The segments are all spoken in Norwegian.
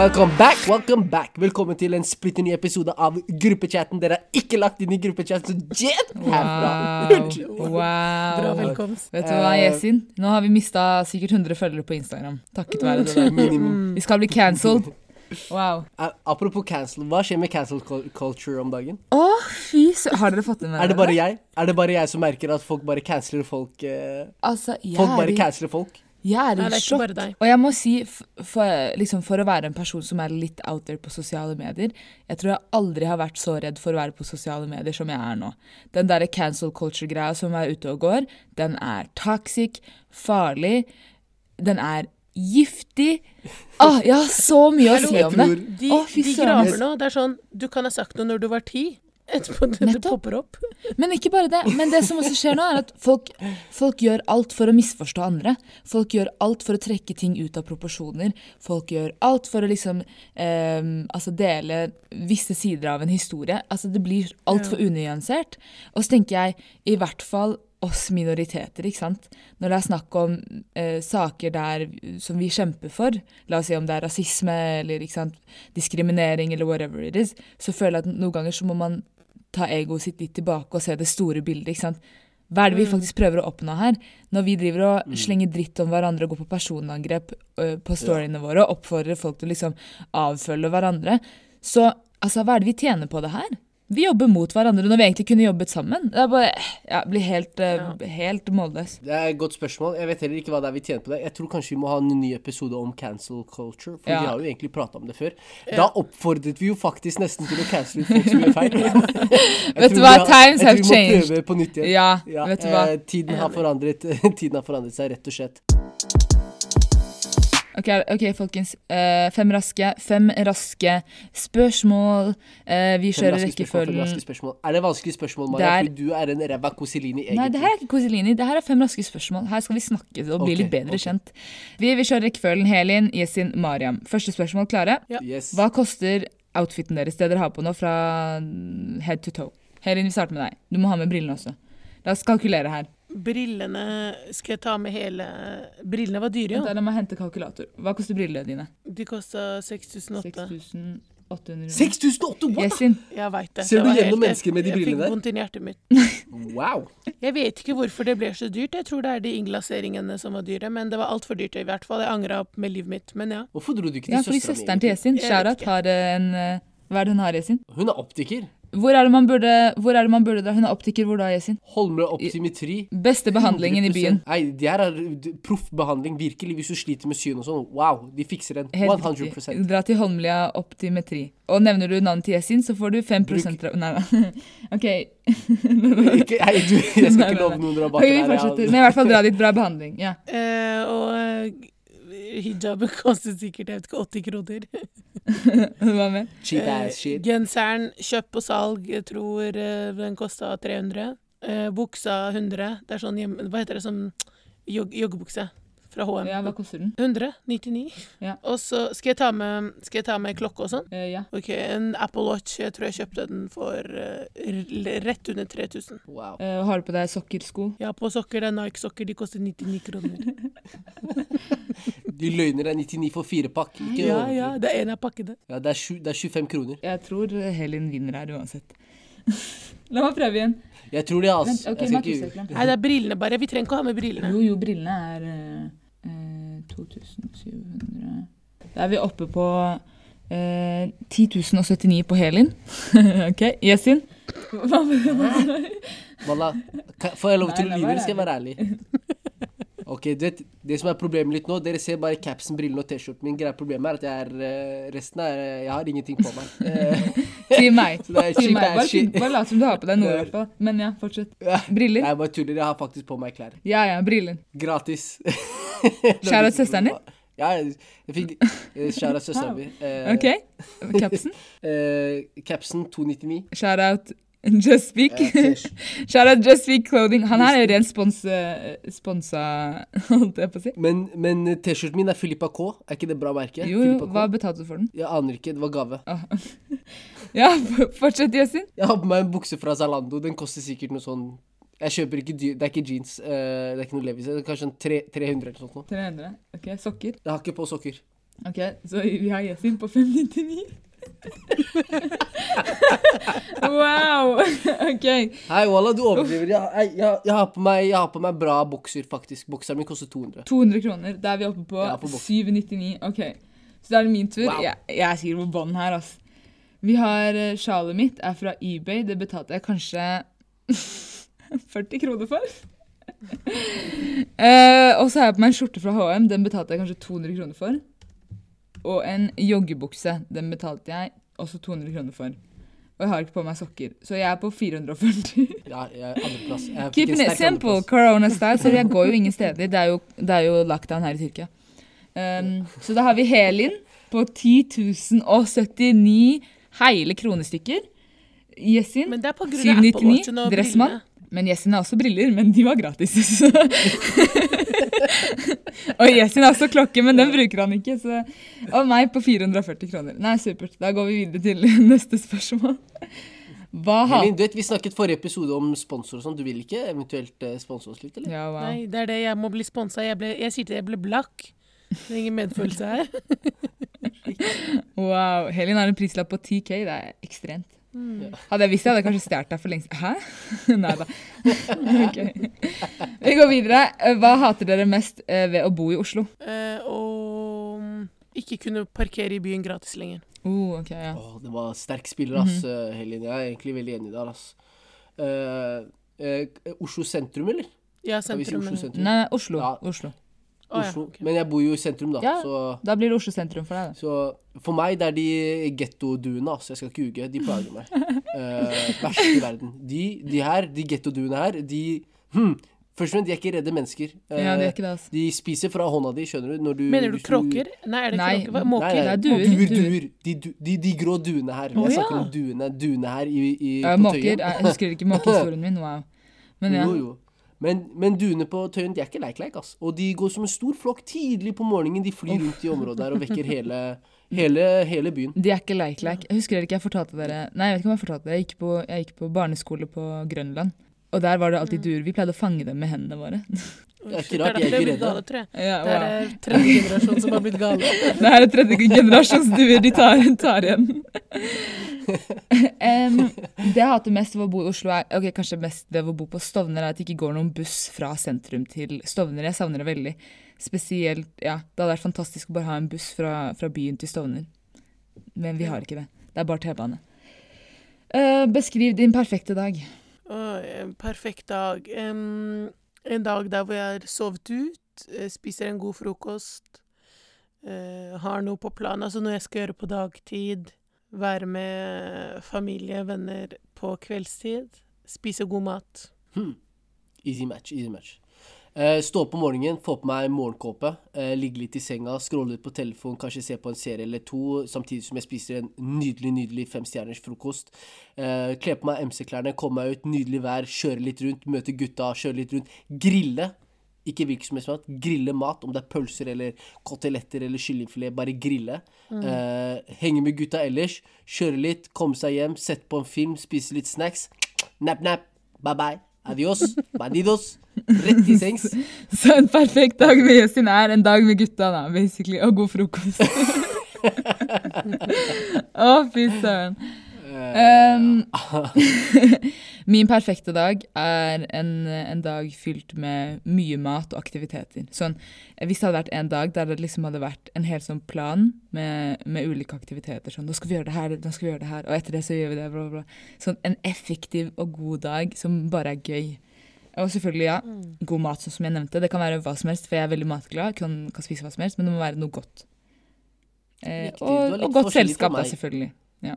Welcome back, welcome back. Velkommen til en splitter ny episode av gruppechatten. Dere er ikke lagt inn i gruppechatten, så jet herfra. Wow. Bra wow. velkomst. Vet du hva, Eh, Yesin? Nå har vi mista sikkert 100 følgere på Instagram. Takket være det der. Minimum. Vi skal bli cancelled. Wow. Eh, Apropos cancel, hva skjer med cancel culture om dagen? Å, fy sø... Har dere fått det med Er det bare jeg Er det bare jeg som merker at folk bare canceler folk? eh, Altså, jeg Folk bare canceler folk? Jeg er i Nei, sjokk. Og jeg må si, for, liksom, for å være en person som er litt out there på sosiale medier Jeg tror jeg aldri har vært så redd for å være på sosiale medier som jeg er nå. Den derre cancel culture-greia som er ute og går, den er toxic, farlig, den er giftig. ah, jeg har så mye å si om det. De, fy de graver nå. Det er sånn Du kan ha sagt noe når du var ti. Etterpå det, det popper opp. Men ikke bare det. Men det som også skjer nå, er at folk, folk gjør alt for å misforstå andre. Folk gjør alt for å trekke ting ut av proporsjoner. Folk gjør alt for å liksom eh, altså dele visse sider av en historie. Altså det blir altfor unyansert. Og så tenker jeg i hvert fall oss minoriteter, ikke sant. Når det er snakk om eh, saker der som vi kjemper for, la oss si om det er rasisme eller diskriminering eller whatever it is, så føler jeg at noen ganger så må man ta egoet sitt litt tilbake og se det store bildet. ikke sant? Hva er det vi faktisk prøver å oppnå her? Når vi driver og slenger dritt om hverandre og går på personangrep på storyene våre og oppfordrer folk til å liksom avfølge hverandre, så altså, hva er det vi tjener på det her? Vi jobber mot hverandre når vi egentlig kunne jobbet sammen. Det er bare, ja, blir helt, ø, helt målløs. Det er et godt spørsmål. Jeg vet heller ikke hva det er vi tjener på det. Jeg tror kanskje vi må ha en ny episode om cancel culture, for Ja. vi har jo egentlig prata om det før. Da oppfordret vi jo faktisk nesten til å cancele ut folk som gjør feil. Vet du hva? har- Times jeg tror vi må changed. prøve på nytt igjen. Ja, vet du hva? eh, tiden, har tiden har forandret seg, rett og slett. Ok, ok, folkens. Uh, fem raske. Fem raske spørsmål. Uh, vi kjører rekkefølgen. Er det vanskelige spørsmål, Maria? er- du er en ræva Cosilini, egentlig. Nei, det her er ikke Cosilini. Det her er fem raske spørsmål. Her skal vi snakke og bli okay, litt bedre okay. kjent. Vi vil kjøre rekkefølgen Helin, Yesin, Mariam. Første spørsmål klare. Yes. Hva koster outfiten deres, det dere har på nå, fra head to toe? Helin, vi starter med deg. Du må ha med brillene også. La oss kalkulere her. Brillene Skal jeg ta med hele Brillene var dyre, Vent, jo. da, La meg hente kalkulator. Hva koster brillene dine? De kosta 6800. 6800 what? Yesin. Jeg veit det. Ser du gjennom helt- mennesker med de brillene der? Jeg fikk vondt inni hjertet mitt. Wow. Jeg vet ikke hvorfor det ble så dyrt. Jeg tror det er de innglaseringene som var dyre. Men det var altfor dyrt i hvert fall. Jeg angra med livet mitt. Men ja. Hvorfor dro du ikke til Ja, søstera mi? søsteren til Yesin, Sharat, har en eh, Hva er det hun har, Yesin? Hun er optiker. Hvor er det man burde, hvor er det man burde dra? Hun er optiker, hvor da, Yesin? Holmlia optimetri. Beste behandlingen i 100%. byen. Nei, det her er proffbehandling, virkelig. Hvis du sliter med syn og sånn, wow, de fikser den. 100 Helt, Dra til Holmlia optimetri. Og nevner du navnet til Yesin, så får du 5 Bruk. Nei, da. OK. Ikke, nei, du, jeg skal ikke love noen rabatter vi fortsetter. Men i hvert fall dra dit. Bra behandling. Ja. Uh, og eh, hijaben kostet sikkert jeg vet ikke, 80 kroner. Hva med? Cheap Eh, ass shit. Genseren kjøpt og salg, jeg tror eh, den kosta 300. Eh, buksa 100. Det er sånn hjemme... Hva heter det som jog joggebukse fra HM? Ja, hva koster den? 100? 99? Ja. Og så skal jeg ta med, skal jeg ta med klokke og sånn. Eh, ja. Ok, En Apple Watch. Jeg tror jeg kjøpte den for uh, rett under 3000. Wow. Uh, har du på deg sokkersko? Ja, på sokker, det er Nike-sokker. De koster 99 kroner. De løgner deg 99 for fire pakk. Ikke Ja, ja, det er en av pakkene. Ja, det, er sju, det er 25 kroner. Jeg tror Helin vinner her uansett. La meg prøve igjen. Jeg tror det, altså. Vent, ok, jeg skal ikke... Nei, det er brillene bare. Vi trenger ikke å ha med brillene. Jo, jo, brillene er eh, eh, 2700 Da er vi oppe på eh, 10 079 på Helin. OK, Yesin? Wallah, får jeg lov til å Nei, nei, lyve, eller skal jeg være ærlig? Ok, du vet, Det som er problemet litt nå, dere ser bare capsen, brillene og T-skjorten min. Greia problemet er at jeg er eh, Resten er eh, Jeg har ingenting på meg. Si meg. Bare, bare lat som du har på deg noe, i hvert fall. Men ja, fortsett. Briller? Jeg bare tuller. Jeg har faktisk på meg klær. Ja ja, briller. Gratis. Out søsteren din? Ja, jeg fikk kjære søsteren min. Eh, OK. Capsen? eh, capsen 299. Shout out Just Speak. Eh, Shout out Just Speak Clothing. Han her er jo rent eh, sponsa, holdt jeg på å si. men men T-skjorten min er Filippa K. Er ikke det bra merke? Jo, jo, hva betalte du for den? Jeg aner ikke. Det var gave. Ah. Ja, fortsett, Yasin. Jeg har på meg en bukse fra Zalando. Den koster sikkert noe sånn Jeg kjøper ikke Det er ikke jeans. Uh, det er ikke noe Levis. Kanskje en tre, 300 eller sånt noe. 300. OK, sokker. Jeg har ikke på sokker. Ok, så vi har Yasin på 599. wow! OK. Hei, Walla, du overdriver. Jeg, jeg, jeg, jeg, har på meg, jeg har på meg bra bokser, faktisk. Bokseren min koster 200. 200 kroner. Da er vi oppe på på boks. 799. OK. Så da er det min tur. Wow. Jeg, er sikkert på bånn her, ass. Vi har eh, Sjalet mitt er fra eBay. Det betalte jeg kanskje 40 kroner for. uh, og så har jeg på meg en skjorte fra HM. Den betalte jeg kanskje 200 kroner for. Og en joggebukse. Den betalte jeg også 200 kroner for. Og jeg har ikke på meg sokker. Så jeg er på 440. Ja, jeg er andreplass. Keep it simple, corona style. Så jeg går jo ingen steder. Det er jo, det er jo lockdown her i Tyrkia. Um, så da har vi Helin på 10 079 hele kronestykker. Yesin Men det er på grunn av Apple 799, Watchen og Dressmann. Men Yesin har også briller, men de var gratis. Så. og Yesin har også klokke, men den bruker han ikke. Så. Og meg på 440 kroner. Nei, supert. Da går vi videre til neste spørsmål. Hva har Elin, du vet, Vi snakket forrige episode om sponsor og sånn. Du vil ikke eventuelt eh, sponse oss litt, eller? Ja, wow. Nei, det er det jeg må bli sponsa. Jeg, ble- jeg sier til jeg ble blakk. Det er ingen medfølelse her. wow. Helin har en prislapp på 10K. Det er ekstremt. Mm. Hadde jeg visst det, hadde jeg kanskje stjålet deg for lengst. Hæ? Nei da. Okay. Vi går videre. Hva hater dere mest eh, ved å bo i Oslo? Eh, og mm, ikke kunne parkere i byen gratis lenger. Oh, ok, ja. oh, det var sterk spiller, ass, mm -hmm. Helin. Jeg er egentlig veldig enig der, ass. Eh, eh, Oslo sentrum, eller? Ja, sentrum. Oslo sentrum? Nei, nei, Oslo. Ja. Oslo. Å, ja, okay. Men jeg bor jo i sentrum, da. Ja. Så, Da blir det Oslo sentrum for deg, da. så for meg det er de gettoduene, altså. Jeg skal ikke ljuge. De plager meg. Uh, verst i verden. De, de her, de gettoduene her, de hm, Først og fremst, de er ikke redde mennesker. Eh, Ja, det er ikke det, altså. De spiser fra hånda di, skjønner du. Når du Mener du kråker? Nei, er det Nei, kråker? Måker? Nei, nei, Det er duer, duer. duer. De, du- de, de grå duene her. Oh, Jeg snakker ja. om duene, duene her i, i, på måker. Tøyen. Jeg husker ikke måkehistorien min. Wow. Men ja. Jo, jo. Men, men duene på Tøyen de er ikke leik-leik, Altså. Og de går som en stor flokk tidlig på morgenen. De flyr rundt i området der og vekker hele, hele, hele byen. De er ikke leik-leik. Jeg husker ikke jeg fortalte dere Nei, jeg vet ikke om jeg fortalte dere. Jeg gikk på, jeg gikk på barneskole på Grønland. Og der var det alltid duer. Vi pleide å fange dem med hendene våre. Det er ikke rart jeg er ikke blitt redd. gale, tror Det er tredje generasjon som har blitt gale. Det er tredje generasjons duer de tar, tar igjen. um, det jeg hater mest ved å bo i Oslo, er ok, kanskje mest ved å bo på Stovner, er at det ikke går noen buss fra sentrum til Stovner. Jeg savner det veldig. Spesielt, ja, Det hadde vært fantastisk å bare ha en buss fra, fra byen til Stovner. Men vi har ikke det. Det er bare T-bane. Uh, beskriv din perfekte dag. En perfekt dag. Um, en dag der hvor jeg har sovet ut, eh, spiser en god frokost, uh, har noe på planen, altså noe jeg skal gjøre på dagtid, være med familie, venner på kveldstid, spise god mat. Hmm. Easy match, easy match. Eh, stå opp om morgenen, få på meg morgenkåpe, eh, ligge litt i senga, scrolle litt på telefon, kanskje se på en serie eller to, samtidig som jeg spiser en nydelig, nydelig femstjerners frokost. Eh, kle på meg MC-klærne, komme meg ut, nydelig vær, kjøre litt rundt, møte gutta, kjøre litt rundt. Grille. Ikke hvilken som helst mat. Grille mat, om det er pølser eller koteletter eller kyllingfilet. Bare grille. Mm. henge med gutta ellers. Kjøre litt, komme seg hjem, sette på en film, spise litt snacks. Nap-nap. Bye-bye. Adios. Bandidos. Rett i sengs. Så en perfekt dag med Yesin er en dag med gutta, da, basically, og god frokost. Å, fy søren. Um, min perfekte dag er en, en dag fylt med mye mat og aktiviteter. Sånn, hvis det hadde vært en dag der det liksom hadde vært en hel sånn plan med, med ulike aktiviteter, sånn 'Nå skal vi gjøre det her, nå skal vi gjøre det her', og etter det så gjør vi det, bla, bla. Sånn en effektiv og god dag som bare er gøy. Og selvfølgelig, ja, god mat, sånn som jeg nevnte. Det kan være hva som helst, for jeg er veldig matglad. Kan, kan spise hva som helst, men det må være noe godt. Eh, og, og godt selskap, da, selvfølgelig. Ja.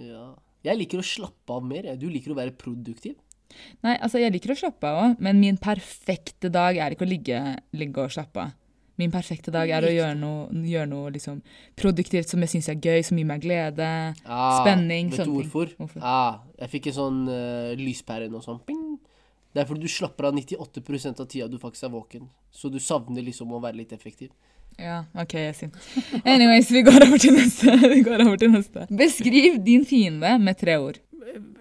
Ja. Jeg liker å slappe av mer. Du liker å være produktiv. Nei, altså, jeg liker å slappe av òg, men min perfekte dag er ikke å ligge, ligge og slappe av. Min perfekte dag er å gjøre noe, gjøre noe liksom, produktivt som jeg syns er gøy, som gir meg glede. Ah, Spenning, Vet du hvorfor? Hvorfor? Ah, jeg fikk en sånn uh, lyspære nå sånn ping. Det er fordi du slapper av 98% av tida du faktisk er våken. Så du savner liksom å være litt effektiv. Ja, OK, Yasin. Anyways, vi går over til neste. Vi går over til neste. Beskriv din fiende med tre ord.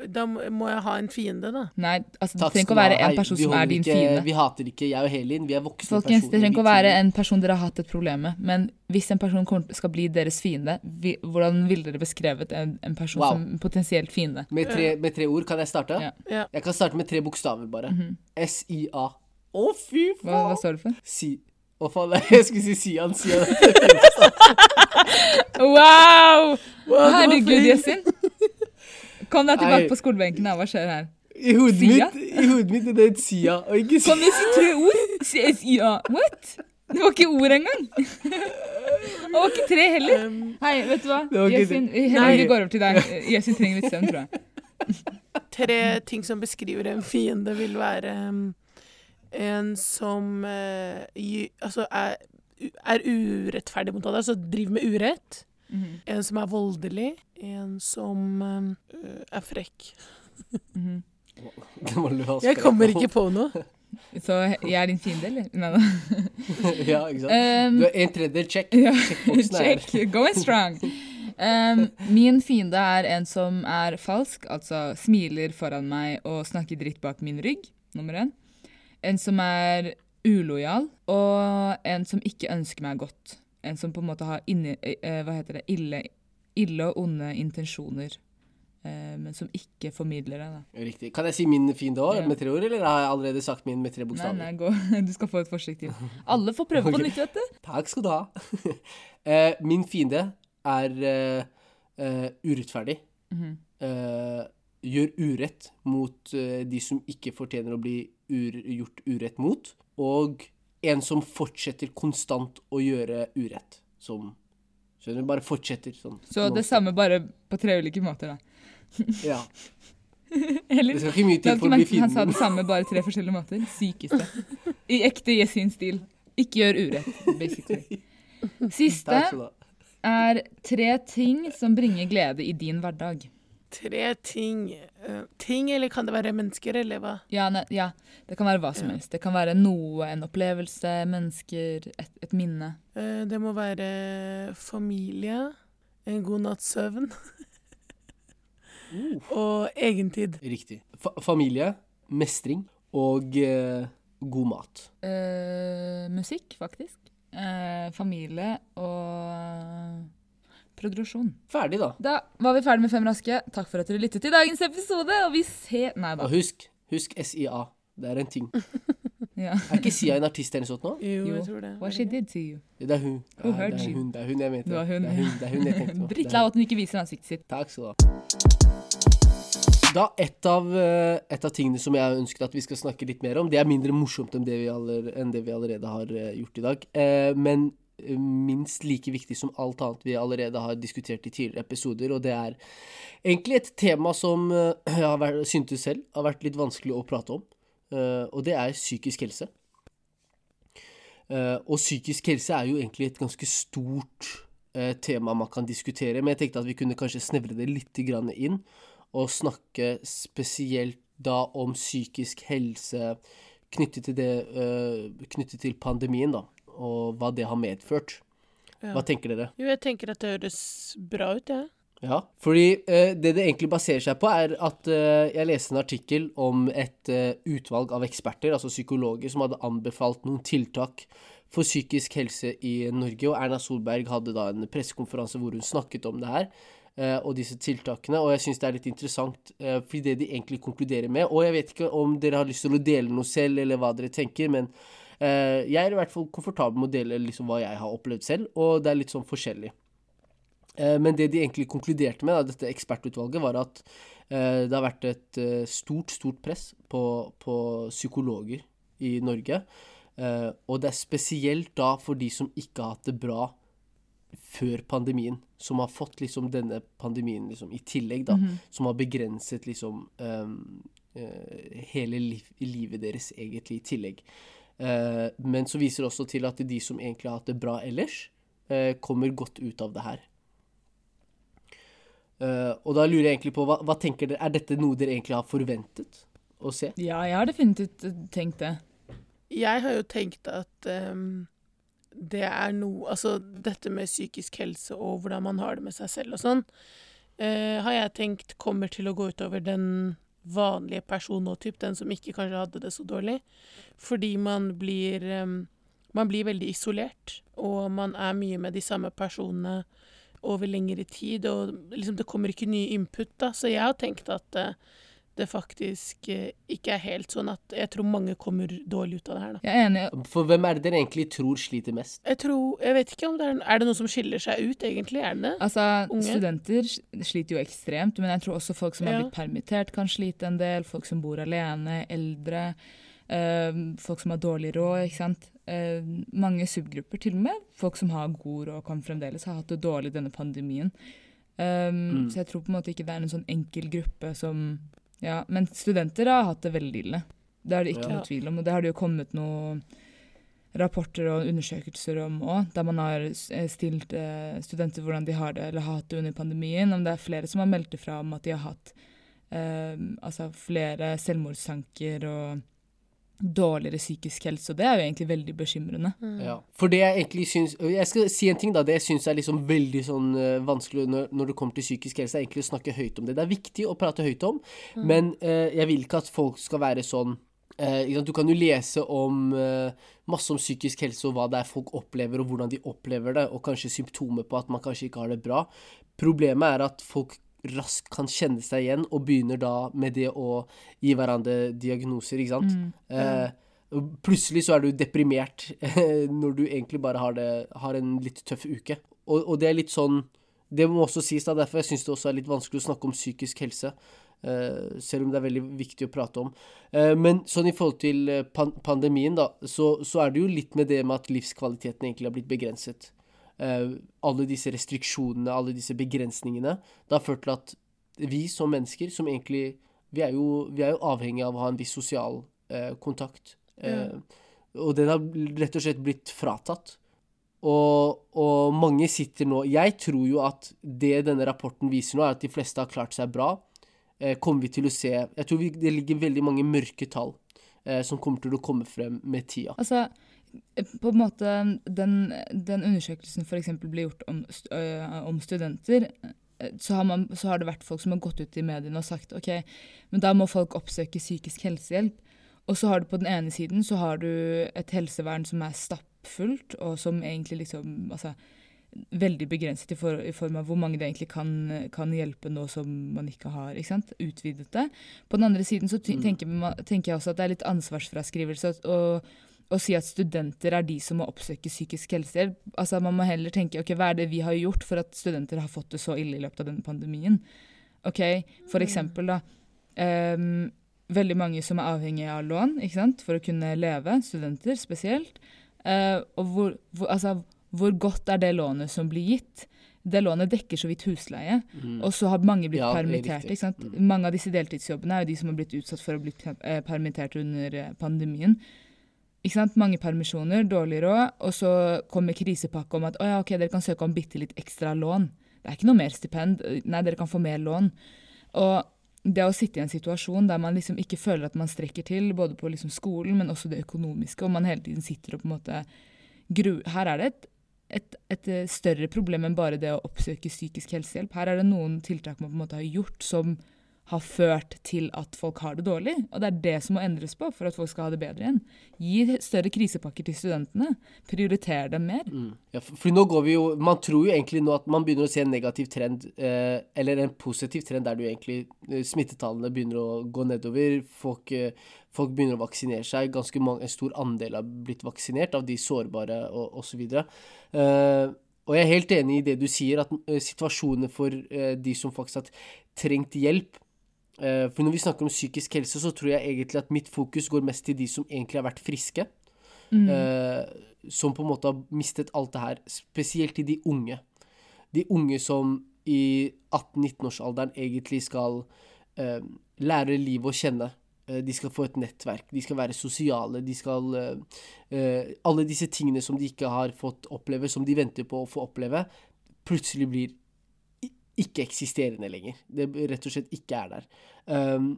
Da må jeg ha en fiende, da. Nei, altså det trenger ikke å være en person som er din ikke, fiende. Vi hater ikke jeg og Helin. Vi er voksne Folkens, det trenger ikke å være en person dere har hatt et problem med, men hvis en person skal bli deres fiende, vi, hvordan ville dere beskrevet en, en person Wow. som potensielt fiende? med, tre, med tre ord. Kan jeg starte? Ja. Ja. Jeg kan starte med tre bokstaver, bare. S-I-A. Å, fy Hva, hva står det for? Si... Å, faen. Jeg skulle si Sian. Sian. Wow! Wow, det var Herregud. Yasin. Kom deg tilbake Nei. på skolebenken. Hva skjer her? I hodet mitt, i hodet mitt er det et Sia, og ikke Kan Sia. du si tre ord? C-S-I-A. What? Det var ikke ord engang. Det var ikke tre heller. Um, Hei, vet du hva? Yasin, vi går over til deg. Yasin trenger litt søvn, tror jeg. tre ting som beskriver en fiende, vil være um, en som eh, gi- altså er, er urettferdig mot alle, altså driver med urett. Mhm, En som er voldelig. En som um, er frekk. mhm. Det Jeg kommer ikke på noe. Så jeg er din fiende, eller? Nei, da. ja, ikke sant? Um, Du er en tredjedel check. Ja, Checkboxen er check. Going strong. Um, min fiende er en som er falsk, altså smiler foran meg og snakker dritt bak min rygg. Nummer én. En som er ulojal, og en som ikke ønsker meg godt. En som på en måte har inni, eh, hva heter det, ille, ille og onde intensjoner, eh, men som ikke formidler det. da. Riktig. Kan jeg si min fiende òg, Ja. med tre ord, eller har jeg allerede sagt min med tre Nei, bokstaver? nei, gå. Du skal få et forsøk til. Alle får prøve på nytt, vet du. Takk skal du ha. Eh, min fiende er eh, uh, urettferdig. Mhm. Eh, gjør urett mot de som ikke fortjener å bli ur, gjort urett mot. Og en som fortsetter konstant å gjøre urett. Som Skjønner du? Bare fortsetter sånn. Så det samme bare på tre ulike måter, da. Ja. Eller Det skal ikke mye til for å bli fienden. han sa det samme, bare tre forskjellige måter. Sykeste. I ekte Yesin-stil. Ikke gjør urett, basically. Siste er tre ting som bringer glede i din hverdag. Tre ting. uh, ting, eller kan det være mennesker, eller hva? Ja, ne, ja, det kan være hva som Ja. helst. Det kan være noe, en opplevelse, mennesker, et, et minne. Uh, det må være familie, en god natts søvn Uh, og egentid. riktig. Fa familie, mestring og eh, god mat. Eh, musikk, faktisk. Eh, familie og progresjon. Ferdig, da. Da var vi ferdig med Fem raske. Takk for at dere lyttet til dagens episode, og vi ser Nei da. Og husk, husk SIA. Det er en ting. Ja. Er ikke Sia en artist eller noe sånt nå? Jo, jeg tror det. What she did to you. Det er hun. Who Ja, det er hun, det er hun jeg mente. Det hun. Det er hun, det er hun jeg tenkte på. Drittlei av at hun ikke viser ansiktet sitt. Takk skal du ha. Da, et av, eh, et av tingene som jeg har ønsket at vi skal snakke litt mer om, det er mindre morsomt enn det vi, aller, enn det vi allerede har eh, gjort i dag. Eh, men minst like viktig som alt annet vi allerede har diskutert i tidligere episoder, og det er egentlig et tema som eh, jeg har syntes selv har vært litt vanskelig å prate om, eh, og det er psykisk helse. Eh, og psykisk helse er jo egentlig et ganske stort tema man kan diskutere, men jeg tenkte at vi kunne kanskje snevre det litt inn, og snakke spesielt da om psykisk helse knyttet til det Knyttet til pandemien, da, og hva det har medført. Ja. Hva tenker dere? Jo, jeg tenker at det høres bra ut, jeg. Ja, fordi eh, det det egentlig baserer seg på, er at eh, jeg leste en artikkel om et eh, utvalg av eksperter, altså psykologer, som hadde anbefalt noen tiltak for psykisk helse i Norge, og Erna Solberg hadde da en pressekonferanse hvor hun snakket om det her, eh, og disse tiltakene, og jeg syns det er litt interessant, eh, fordi det de egentlig konkluderer med, og jeg vet ikke om dere har lyst til å dele noe selv, eller hva dere tenker, men jeg er i hvert fall komfortabel med å dele liksom hva jeg har opplevd selv, og det er litt sånn forskjellig. Eh, Men det de egentlig konkluderte med, da, dette ekspertutvalget, var at eh, det har vært et eh, stort, stort press på, på psykologer i Norge. Eh, og det er spesielt da for de som ikke har hatt det bra før pandemien, som har fått liksom denne pandemien liksom i tillegg, da. Som har begrenset liksom um, eh, hele liv, livet deres egentlig i tillegg. Eh, men så viser det også til at de som egentlig har hatt det bra ellers, eh, kommer godt ut av det her. Eh, og da lurer jeg egentlig på, hva, hva tenker dere, er dette noe dere egentlig har forventet å se? Ja, jeg har definitivt tenkt det. Jeg har jo tenkt at um, det er noe Altså, dette med psykisk helse og hvordan man har det med seg selv og sånn. uh, har jeg tenkt kommer til å gå utover den vanlige person nå, typ, den som ikke kanskje hadde det så dårlig. Fordi man blir um, Man blir veldig isolert, og man er mye med de samme personene over lengre tid, og liksom det kommer ikke ny input, da. Så jeg har tenkt at eh, det faktisk eh, ikke er helt sånn at Jeg tror mange kommer dårlig ut av det her, da. Jeg er enig. For hvem er det dere egentlig tror sliter mest? Jeg tror Jeg vet ikke om det er Er det noe som skiller seg ut, egentlig? Er det det? Altså, Unge. Studenter sliter jo ekstremt, men jeg tror også folk som har Ja. blitt permittert, kan slite en del. Folk som bor alene, eldre. eh, folk som har dårlig råd, ikke sant. Uh, mange subgrupper, til og med. Folk som har god råd, kan fremdeles ha hatt det dårlig denne pandemien. Um, Mm. Så jeg tror på en måte ikke det er en sånn enkel gruppe som Ja, men studenter har hatt det veldig ille. Det er det ikke Ja. noe tvil om. Og det har det jo kommet noen rapporter og undersøkelser om òg, der man har eh, stilt eh, studenter hvordan de har det eller har hatt det under pandemien. Om det er flere som har meldt ifra om at de har hatt eh, altså flere selvmordstanker og dårligere psykisk helse. Og det er jo egentlig veldig bekymrende. Mm. Ja. For det jeg egentlig syns Jeg skal si en ting, da. Det jeg syns er liksom veldig sånn eh, vanskelig når, når det kommer til psykisk helse, er egentlig å snakke høyt om det. Det er viktig å prate høyt om, men eh, jeg vil ikke at folk skal være sånn eh. Du kan jo lese om eh, masse om psykisk helse og hva det er folk opplever, og hvordan de opplever det, og kanskje symptomer på at man kanskje ikke har det bra. Problemet er at folk raskt kan kjenne seg igjen, og begynner da med det å gi hverandre diagnoser, ikke sant. Eh, plutselig så er du deprimert når du egentlig bare har, det, har en litt tøff uke. Og, og det er litt sånn Det må også sies, da, derfor jeg syns det også er litt vanskelig å snakke om psykisk helse. eh, selv om det er veldig viktig å prate om. Eh, men sånn i forhold til eh, pan pandemien, da, så, så er det jo litt med det med at livskvaliteten egentlig har blitt begrenset. Eh, alle disse restriksjonene, alle disse begrensningene, det har ført til at vi som mennesker, som egentlig Vi er jo, vi er jo avhengig av å ha en viss sosial eh, kontakt. Eh, og den har rett og slett blitt fratatt. Og, og mange sitter nå Jeg tror jo at det denne rapporten viser nå, er at de fleste har klart seg bra. Eh, kommer vi til å se Jeg tror vi, det ligger veldig mange mørke tall eh, som kommer til å komme frem med tida. Altså, på en måte Den, den undersøkelsen f.eks. ble gjort om, om studenter, så har, man, så har det vært folk som har gått ut i mediene og sagt ok, men da må folk oppsøke psykisk helsehjelp. Og så har du på den ene siden så har du et helsevern som er stappfullt, og som egentlig liksom altså, veldig begrenset i, for, i form av hvor mange det egentlig kan, kan hjelpe nå som man ikke har ikke sant? utvidet det. På den andre siden så Mm. tenker, man, tenker jeg også at det er litt ansvarsfraskrivelse å, å si at studenter er de som må oppsøke psykisk helsehjelp. Altså Man må heller tenke ok, hva er det vi har gjort for at studenter har fått det så ille i løpet av denne pandemien. Ok, For eksempel, da. Um, veldig mange som er avhengige av lån ikke sant? for å kunne leve, studenter spesielt. Uh, og hvor, hvor, altså, hvor godt er det lånet som blir gitt? Det lånet dekker så vidt husleie, Mm. og så har mange blitt Ja, er permittert. Mm. Mange av disse deltidsjobbene er jo de som har blitt utsatt for å bli permittert under eh, pandemien. Ikke sant? Mange permisjoner, dårlig råd, og så kommer krisepakke om at ja, okay, dere kan søke om bitte litt ekstra lån. Det er ikke noe mer stipend. Nei, dere kan få mer lån. Og det å sitte i en situasjon der man liksom ikke føler at man strekker til, både på liksom skolen, men også det økonomiske, og man hele tiden sitter og på en måte gru... Her er det et, et, et eh, større problem enn bare det å oppsøke psykisk helsehjelp. Her er det noen tiltak man på en måte har gjort som har ført til at folk har det dårlig. Og det er det som må endres på for at folk skal ha det bedre igjen. Gi større krisepakker til studentene. Prioriter dem mer. Mm. Ja, for, for nå går vi jo Man tror jo egentlig nå at man begynner å se en negativ trend, eh, eller en positiv trend der du egentlig eh, smittetallene begynner å gå nedover. Folk, eh, folk begynner å vaksinere seg. Ganske mange, en stor andel har blitt vaksinert av de sårbare og osv. Eh, og jeg er helt enig i det du sier, at eh, situasjoner for eh, de som faktisk har trengt hjelp For når vi snakker om psykisk helse, så tror jeg egentlig at mitt fokus går mest til de som egentlig har vært friske. Eh, som på en måte har mistet alt det her. Spesielt til de unge. De unge som i 18-19-årsalderen egentlig skal eh, lære livet å kjenne. Eh, de skal få et nettverk, de skal være sosiale, de skal eh, eh, Alle disse tingene som de ikke har fått oppleve, som de venter på å få oppleve, plutselig blir ikke-eksisterende lenger. Det rett og slett ikke er der. Um,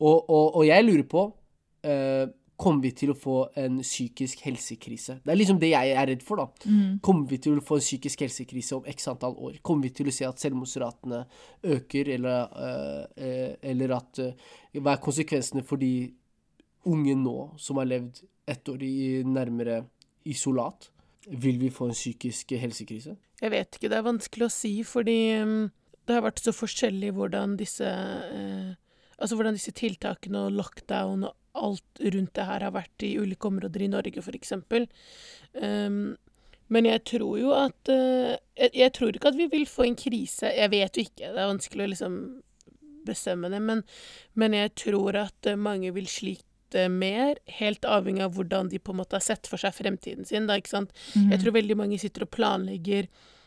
og, og, og jeg lurer på uh, kommer vi til å få en psykisk helsekrise? Det er liksom det jeg er redd for, da. Mm. Kommer vi til å få en psykisk helsekrise om x antall år? Kommer vi til å se at selvmordsratene øker, eller, uh, uh, eller at eh, Hva er konsekvensene for de unge nå som har levd ett år i nærmere isolat? Vil vi få en psykisk helsekrise? Jeg vet ikke, det er vanskelig å si, fordi mm, det har vært så forskjellig hvordan disse eh, Altså hvordan disse tiltakene og lockdown og alt rundt det her har vært i ulike områder i Norge, eksempel. Um, men jeg tror jo at uh, jeg, jeg tror ikke at vi vil få en krise. Jeg vet jo ikke, det er vanskelig å liksom bestemme det, men, men jeg tror at eh, mange vil slite mer, helt avhengig av hvordan de på en måte har sett for seg fremtiden sin. Da, ikke sant? Mm. Jeg tror veldig mange sitter og planlegger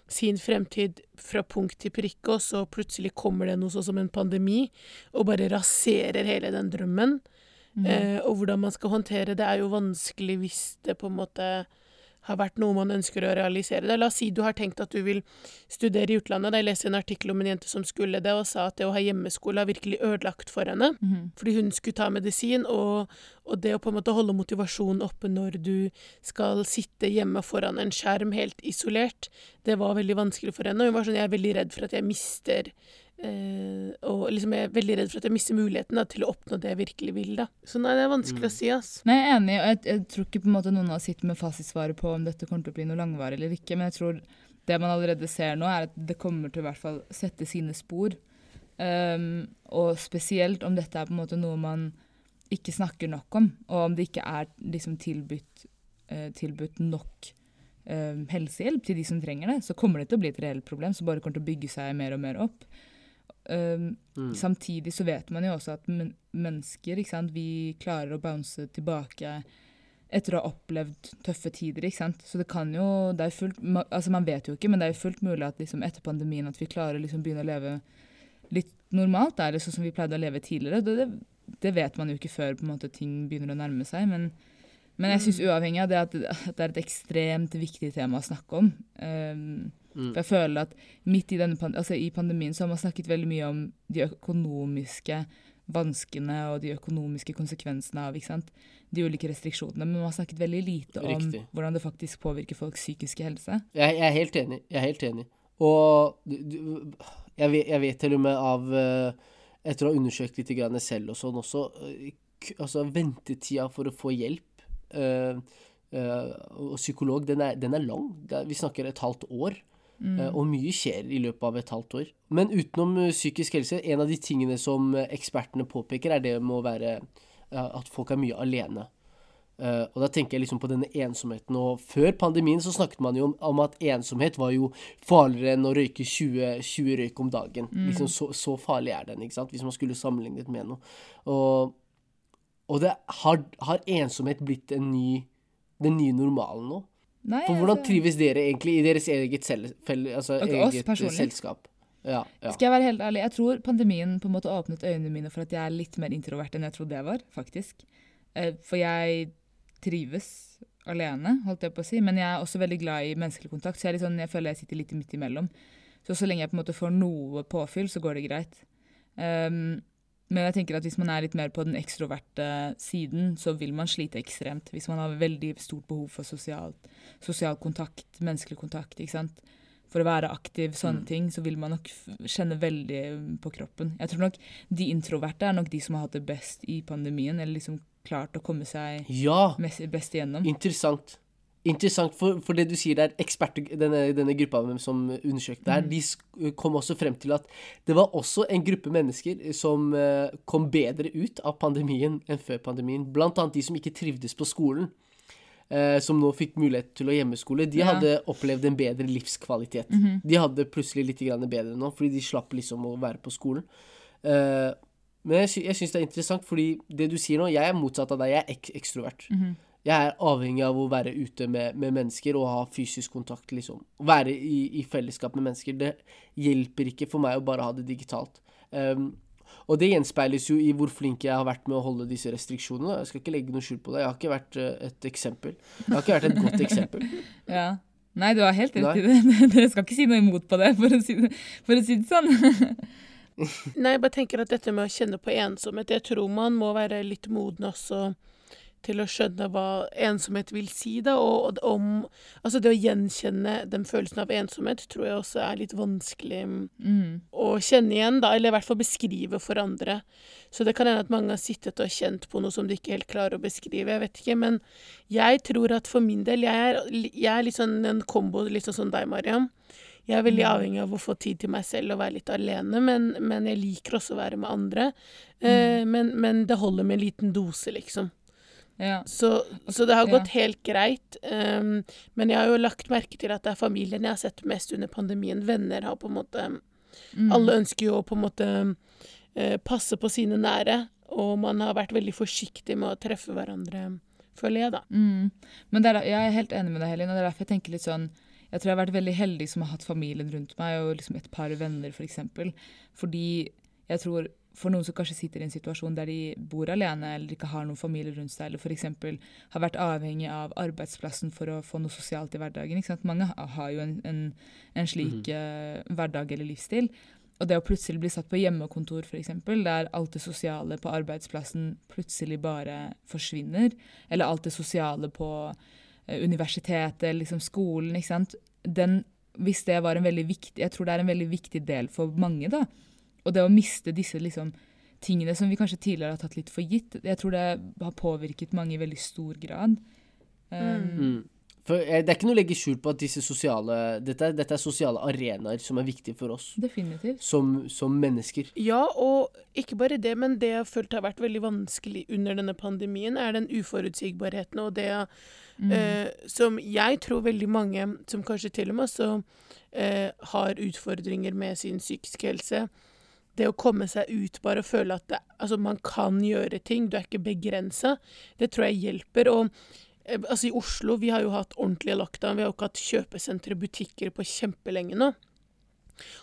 sin fremtid fra punkt til prikke, og så plutselig kommer det noe sånn som en pandemi og bare raserer hele den drømmen. Mm. Eh, og hvordan man skal håndtere det, er jo vanskelig hvis det på en måte har vært noe man ønsker å realisere. Det. La oss si du har tenkt at du vil studere i utlandet. Da jeg leste en artikkel om en jente som skulle det, og sa at det å ha hjemmeskole har virkelig ødelagt for henne. Mhm. Fordi hun skulle ta medisin, og, og det å på en måte holde motivasjonen oppe når du skal sitte hjemme foran en skjerm helt isolert, det var veldig vanskelig for henne. Og hun var sånn Jeg er veldig redd for at jeg mister Og liksom jeg er veldig redd for at jeg mister muligheten da, til å oppnå det jeg virkelig vil, da. Så nei, det er vanskelig å si, ass. Nei, jeg er enig, og jeg, jeg tror ikke på en måte noen har sittet med fasitsvaret på om dette kommer til å bli noe langvarig eller ikke, men jeg tror det man allerede ser nå, er at det kommer til å i hvert fall sette sine spor. Um, og spesielt om dette er på en måte noe man ikke snakker nok om, og om det ikke er liksom tilbudt, uh, tilbudt nok eh, helsehjelp til de som trenger det, så kommer det til å bli et reelt problem som bare kommer til å bygge seg mer og mer opp. Um, Mm. Samtidig så vet man jo også at men mennesker, ikke sant, vi klarer å bounce tilbake etter å ha opplevd tøffe tider, ikke sant. Så det kan jo, det er fullt, altså man vet jo ikke, men det er jo fullt mulig at liksom etter pandemien at vi klarer å liksom begynne å leve litt normalt, da, eller sånn som vi pleide å leve tidligere. Det, det, det vet man jo ikke før på en måte ting begynner å nærme seg, men, men jeg syns uavhengig av det at, at det er et ekstremt viktig tema å snakke om. Um, Mm. for jeg føler at midt i, denne, altså i pandemien så har man snakket veldig mye om de økonomiske vanskene og de økonomiske konsekvensene av de ulike restriksjonene, men man har snakket veldig lite om Riktig. hvordan det faktisk påvirker folks psykiske helse. Jeg, jeg er helt enig. Jeg er helt enig. Og du, jeg, vet, jeg vet til og med av eh, Etter å ha undersøkt litt grann selv og sånn også eh, Altså, ventetida for å få hjelp øh, øh, og psykolog, den er, den er lang. Vi snakker et halvt år. Eh, og mye skjer i løpet av et halvt år. Men utenom eh, psykisk helse, en av de tingene som eh, ekspertene påpeker, er det med å være at folk er mye alene. Og da tenker jeg liksom på denne ensomheten. Og før pandemien så snakket man jo om, om at ensomhet var jo farligere enn å røyke 20, 20 røyk om dagen. Liksom så, så farlig er den, ikke sant? hvis man skulle sammenlignet med noe. Og, og det har, har ensomhet blitt en ny, den nye normalen nå? Nei, For hvordan altså- trives dere egentlig i deres eget, selv, altså, eget selskap? Ja, ja. Skal jeg være helt ærlig, jeg tror pandemien på en måte åpnet øynene mine for at jeg er litt mer introvert enn jeg trodde jeg var, faktisk. Eh, For jeg trives alene, holdt jeg på å si, men jeg er også veldig glad i menneskelig kontakt, så jeg, sånn, jeg føler jeg sitter litt midt imellom. Så så lenge jeg på en måte får noe påfyll, så går det greit. Um, men jeg tenker at hvis man er litt mer på den ekstroverte siden, så vil man slite ekstremt. Hvis man har veldig stort behov for sosial, sosial kontakt, menneskelig kontakt, ikke sant. For å være aktiv, sånne Mm. ting, så vil man nok kjenne veldig på kroppen. Jeg tror nok de introverte er nok de som har hatt det best i pandemien, eller liksom klart å komme seg ja best igjennom. interessant. Interessant, for, for det du sier der, eksperter, denne, denne gruppa som undersøkte der, Mm. de kom også frem til at det var også en gruppe mennesker som eh, kom bedre ut av pandemien enn før pandemien. Blant annet de som ikke trivdes på skolen. eh, som nå fikk mulighet til å hjemmeskole, de Ja. hadde opplevd en bedre livskvalitet. Mhm. De hadde plutselig litt bedre nå, fordi de slapp liksom å være på skolen. Eh, men jeg, sy jeg syns det er interessant, fordi det du sier nå Jeg er motsatt av deg. Jeg er ek ekstrovert. Mhm. Jeg er avhengig av å være ute med, med mennesker og ha fysisk kontakt, liksom. Være i, i fellesskap med mennesker. Det hjelper ikke for meg å bare ha det digitalt. Um, og det gjenspeiles jo i hvor flink jeg har vært med å holde disse restriksjonene. Jeg skal ikke legge noe skjul på det. Jeg har ikke vært eh, et eksempel. Jeg har ikke vært et godt eksempel. Ja. Nei, du har helt rett i det. Dere skal ikke si noe imot på det, for å si det, for å si det sånn. Nei, jeg bare tenker at dette med å kjenne på ensomhet Jeg tror man må være litt moden også til å skjønne hva ensomhet vil si, da. Og, om Altså, det å gjenkjenne den følelsen av ensomhet tror jeg også er litt vanskelig Mm. å kjenne igjen, da. Eller i hvert fall beskrive for andre. Så det kan hende at mange har sittet og kjent på noe som de ikke helt klarer å beskrive. Jeg vet ikke. Men jeg tror at for min del Jeg er, jeg er litt sånn en kombo, litt sånn som deg, Mariam. Jeg er veldig Mm. avhengig av å få tid til meg selv og være litt alene, men, men jeg liker også å være med andre. Eh, men, men det holder med en liten dose, liksom. Ja. Så, så det har Ja. gått helt greit. Um, men jeg har jo lagt merke til at det er familien jeg har sett mest under pandemien. Venner har på en måte Mm. Alle ønsker jo å på en måte uh, passe på sine nære, og man har vært veldig forsiktig med å treffe hverandre, føler jeg, da. Mm. Men det er, jeg er helt enig med deg, Helin. Og det er derfor jeg tenker litt sånn Jeg tror jeg har vært veldig heldig som har hatt familien rundt meg, og liksom et par venner, f.eks. For eksempel. Fordi jeg tror for noen som kanskje sitter i en situasjon der de bor alene, eller ikke har noen familie rundt seg, eller f.eks. har vært avhengig av arbeidsplassen for å få noe sosialt i hverdagen. Ikke sant? Mange har jo en, en, en slik eh, hverdag eller livsstil. Og det å plutselig bli satt på hjemmekontor, f.eks., der alt det sosiale på arbeidsplassen plutselig bare forsvinner, eller alt det sosiale på eh, universitetet, liksom skolen, ikke sant. Den, hvis det var en veldig viktig Jeg tror det er en veldig viktig del for mange, da. Og det å miste disse liksom tingene som vi kanskje tidligere har tatt litt for gitt, jeg tror det har påvirket mange i veldig stor grad. Um, Mm. For eh, det er ikke noe å legge skjul på at disse sosiale Dette dette er sosiale arenaer som er viktige for oss Definitivt. som, som mennesker. Ja, og ikke bare det, men det jeg har følt har vært veldig vanskelig under denne pandemien, er den uforutsigbarheten og det Mm. eh, som jeg tror veldig mange, som kanskje til og med også eh, har utfordringer med sin psykiske helse, det å komme seg ut, bare og føle at det, altså, man kan gjøre ting, du er ikke begrensa, det tror jeg hjelper. Og eh, altså, i Oslo, vi har jo hatt ordentlige lockdown, vi har jo ikke hatt kjøpesentre, butikker på kjempelenge nå.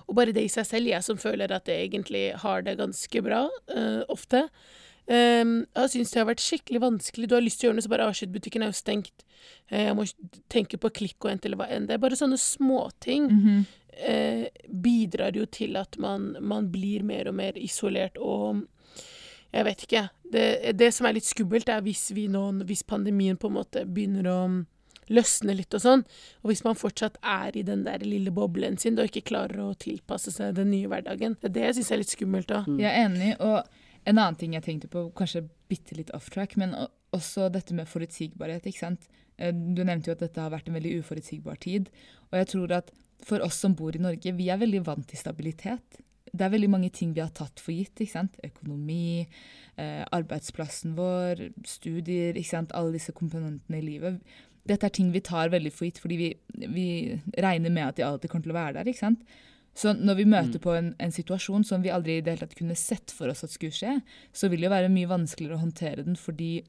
Og bare det i seg selv, jeg som føler at jeg egentlig har det ganske bra, uh, ofte. Um, jeg syns det har vært skikkelig vanskelig. Du har lyst til å gjøre noe, så bare ah, butikken er jo stengt. Eh, jeg må tenke på klikk og hente, eller hva enn. Det er bare sånne småting. Mhm. Eh, bidrar jo til at man, man blir mer og mer isolert og Jeg vet ikke. Det, det som er litt skummelt, er hvis vi nå, hvis pandemien på en måte begynner å løsne litt og sånn, og hvis man fortsatt er i den der lille boblen sin og ikke klarer å tilpasse seg den nye hverdagen. Det er det jeg syns er litt skummelt òg. Jeg er enig. Og en annen ting jeg tenkte på, kanskje bitte litt off track, men også dette med forutsigbarhet. ikke sant? Eh, Du nevnte jo at dette har vært en veldig uforutsigbar tid. Og jeg tror at for oss som bor i Norge, vi er veldig vant til stabilitet. Det er veldig mange ting vi har tatt for gitt. ikke sant? Økonomi, eh, arbeidsplassen vår, studier, ikke sant? alle disse komponentene i livet. Dette er ting vi tar veldig for gitt fordi vi, vi regner med at de alltid kommer til å være der. ikke sant? Så når vi møter på en, en situasjon som vi aldri i det hele tatt kunne sett for oss at skulle skje, så vil det jo være mye vanskeligere å håndtere den fordi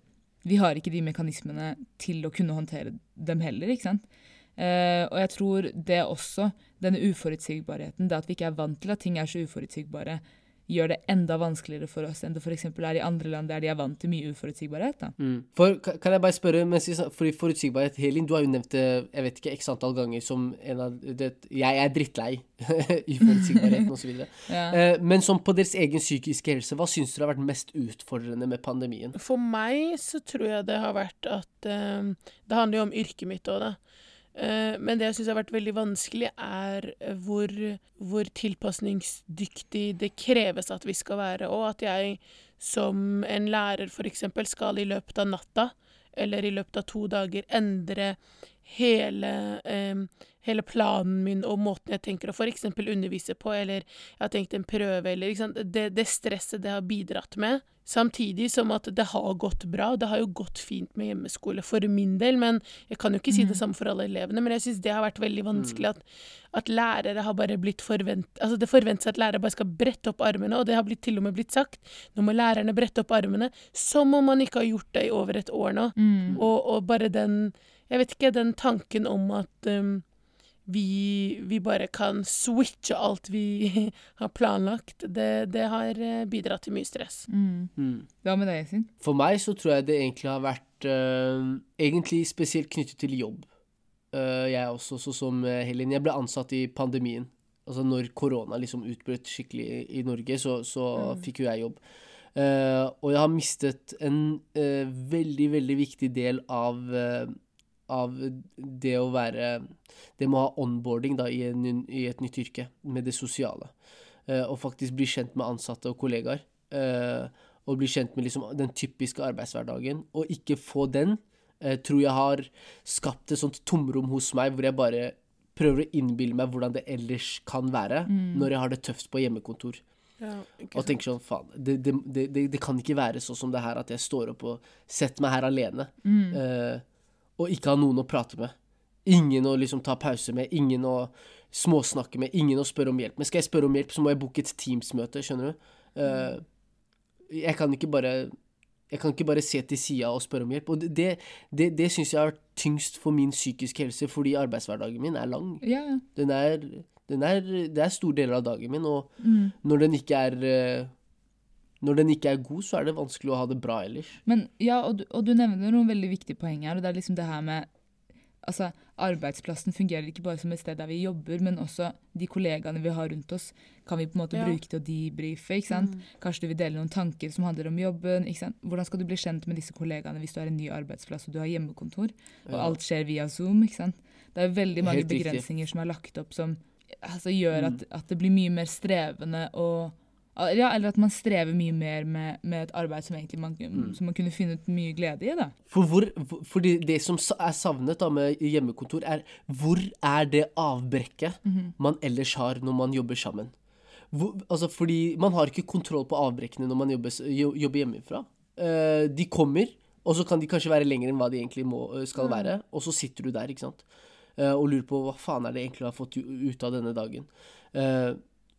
vi har ikke de mekanismene til å kunne håndtere dem heller, ikke sant. Eh, og jeg tror det også, denne uforutsigbarheten, det at vi ikke er vant til at ting er så uforutsigbare, gjør det enda vanskeligere for oss enn det f.eks. er i andre land der de er vant til mye uforutsigbarhet. da. Mm. For, kan jeg bare spørre, mens fordi forutsigbarhet, Helin, du har jo nevnt det jeg vet ikke, x antall ganger som en av det, Jeg er drittlei uforutsigbarheten osv. Ja. Eh, men som på deres egen psykiske helse, hva syns dere har vært mest utfordrende med pandemien? For meg så tror jeg det har vært at eh, Det handler jo om yrket mitt òg, da. Eh, men det jeg syns har vært veldig vanskelig, er hvor, hvor tilpasningsdyktig det kreves at vi skal være, og at jeg som en lærer f.eks. skal i løpet av natta eller i løpet av to dager endre hele, eh, hele planen min og måten jeg tenker å f.eks. undervise på, eller jeg har tenkt en prøve, eller? Det, det stresset det har bidratt med. Samtidig som at det har gått bra. og Det har jo gått fint med hjemmeskole for min del, men jeg kan jo ikke si det samme for alle elevene. Men jeg syns det har vært veldig vanskelig at, at lærere har bare blitt forvent... Altså det forventes at lærere bare skal brette opp armene, og det har blitt, til og med blitt sagt. Nå må lærerne brette opp armene. Som om man ikke har gjort det i over et år nå. Mm. Og, og bare den Jeg vet ikke, den tanken om at um, vi, vi bare kan switche alt vi har planlagt, det, det har eh, bidratt til mye stress. Mm. Mm. Hva med deg, Sin? For meg så tror jeg det egentlig har vært uh, Egentlig spesielt knyttet til jobb. Uh, jeg også, så som Helen. Helin. Jeg ble ansatt i pandemien. Altså når korona liksom utbrøt skikkelig i, Norge, så, så fikk jo jeg jobb. Uh, og jeg har mistet en veldig, veldig viktig del av, av det å være Det med å ha onboarding da, i, en, i et nytt yrke, med det sosiale. Eh, og faktisk bli kjent med ansatte og kollegaer. Eh, og bli kjent med liksom, den typiske arbeidshverdagen. Og ikke få den, eh, tror jeg har skapt et sånt tomrom hos meg, hvor jeg bare prøver å innbille meg hvordan det ellers kan være når jeg har det tøft på hjemmekontor. Ja, Og tenker sånn, faen, det, det, det, det, kan ikke være sånn som det her at jeg står opp og setter meg her alene. eh, og ikke ha noen å prate med. Ingen å liksom ta pause med, ingen å småsnakke med, ingen å spørre om hjelp. Men skal jeg spørre om hjelp, så må jeg booke et Teams-møte, skjønner du. Uh, jeg kan ikke bare jeg kan ikke bare se til sida og spørre om hjelp. Og det, det, det, syns jeg er tyngst for min psykiske helse, fordi arbeidshverdagen min er lang. Ja, ja. Den er, den er, det er store deler av dagen min, og når den ikke er eh, Når den ikke er god, så er det vanskelig å ha det bra ellers. Men ja, og du, og du nevner noen veldig viktige poeng her, og det er liksom det her med Altså, arbeidsplassen fungerer ikke bare som et sted der vi jobber, men også de kollegaene vi har rundt oss, kan vi på en måte Ja. bruke til å debrife, ikke sant? Kanskje du vil dele noen tanker som handler om jobben, ikke sant? Hvordan skal du bli kjent med disse kollegaene hvis du har en ny arbeidsplass og du har hjemmekontor, og Ja. alt skjer via Zoom, ikke sant? Det er veldig mange Helt riktig. begrensninger som er lagt opp som altså, gjør Mm. at, at det blir mye mer strevende og ja, eller at man strever mye mer med, med et arbeid som man, Mm. som man kunne funnet mye glede i. da. For hvor, for, fordi det som er savnet da med hjemmekontor, er hvor er det avbrekket man ellers har når man jobber sammen? Hvor, altså fordi man har ikke kontroll på avbrekkene når man jobber, jobber hjemmefra. Eh, de kommer, og så kan de kanskje være lenger enn hva de egentlig må, eh, skal være, og så sitter du der, ikke sant, Eh, og lurer på hva faen er det egentlig jeg har fått ut av denne dagen.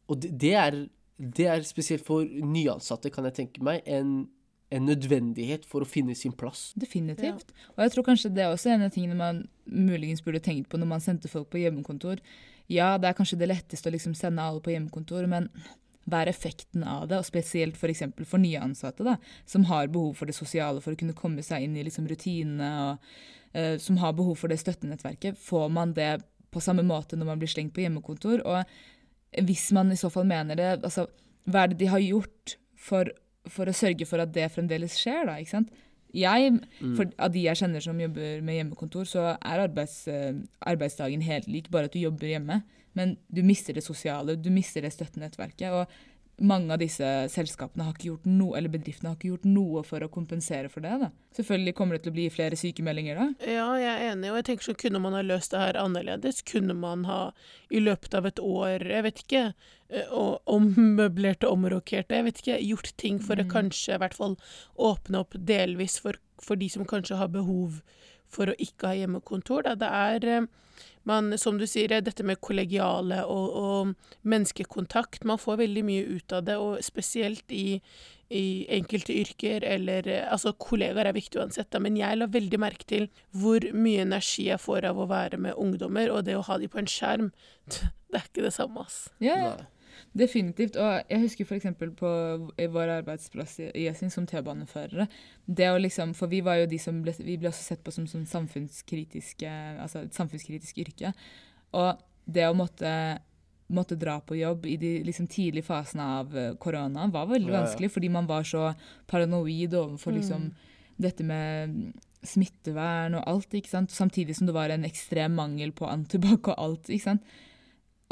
Og det, det, er, det er spesielt for nyansatte, kan jeg tenke meg, en, en nødvendighet for å finne sin plass. Definitivt. Og jeg tror kanskje det er også en av tingene man muligens burde tenkt på når man sendte folk på hjemmekontor. Ja, det er kanskje det letteste å liksom sende alle på hjemmekontor, men hva er effekten av det? Og spesielt f.eks. For, eksempel for nye ansatte, da, som har behov for det sosiale for å kunne komme seg inn i liksom rutinene, og uh, som har behov for det støttenettverket. Får man det på samme måte når man blir slengt på hjemmekontor? Og hvis man i så fall mener det, altså, hva er det de har gjort for, for å sørge for at det fremdeles skjer, da? ikke sant? Jeg, for Av de jeg kjenner som jobber med hjemmekontor, så er arbeids, eh, arbeidsdagen helt lik, bare at du jobber hjemme. Men du mister det sosiale, du mister det støttenettverket. Og mange av disse selskapene har ikke gjort noe, eller bedriftene har ikke gjort noe for å kompensere for det. da. Selvfølgelig kommer det til å bli flere sykemeldinger da. Ja, jeg er enig, og jeg tenker så kunne man ha løst det her annerledes. Kunne man ha i løpet av et år, jeg vet ikke, ommøblert og omrokert, jeg vet ikke, gjort ting for å kanskje i hvert fall åpne opp delvis for, for de som kanskje har behov for å ikke ha hjemmekontor. Da. Det er man, som du sier, eh, dette med kollegiale og, og menneskekontakt. Man får veldig mye ut av det, og spesielt i, i enkelte yrker, eller eh, Altså, kollegaer er viktig uansett, da, men jeg la veldig merke til hvor mye energi jeg får av å være med ungdommer, og det å ha de på en skjerm, det er ikke det samme, ass. Nei. Definitivt. Og jeg husker f.eks. på i vår arbeidsplass i Esin som T-baneførere. Det å liksom, For vi var jo de som ble, vi ble også sett på som, som samfunnskritiske, altså et samfunnskritisk yrke. Og det å måtte, måtte dra på jobb i de liksom, tidlige fasene av eh, korona var veldig Ja, ja. vanskelig, fordi man var så paranoid overfor liksom, dette med mm, smittevern og alt, ikke sant? samtidig som det var en ekstrem mangel på antibac og alt. ikke sant?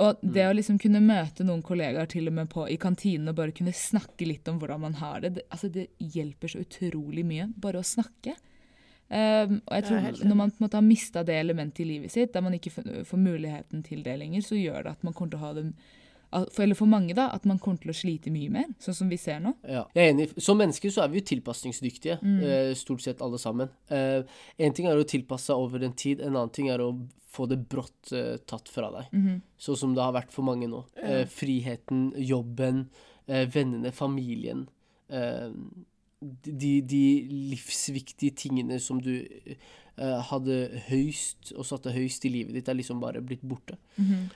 Og det å liksom kunne møte noen kollegaer til og med på, i kantinen og bare kunne snakke litt om hvordan man har det, det, altså det hjelper så utrolig mye. Bare å snakke. Um, og jeg tror. Når man på en måte har mista det elementet i livet sitt, der man ikke får, muligheten til det lenger, så gjør det at man kommer til å ha det for, Eller for mange, da, at man kommer til å slite mye mer, sånn som vi ser nå. Ja, jeg er enig. Som mennesker så er vi jo tilpasningsdyktige, eh, stort sett alle sammen. Eh, en ting er å tilpasse seg over en tid, en annen ting er å få det brått eh, tatt fra deg. Sånn som det har vært for mange nå. Eh, friheten, jobben, eh, vennene, familien. Eh, de, de livsviktige tingene som du eh, hadde høyst, og satte høyst i livet ditt, er liksom bare blitt borte.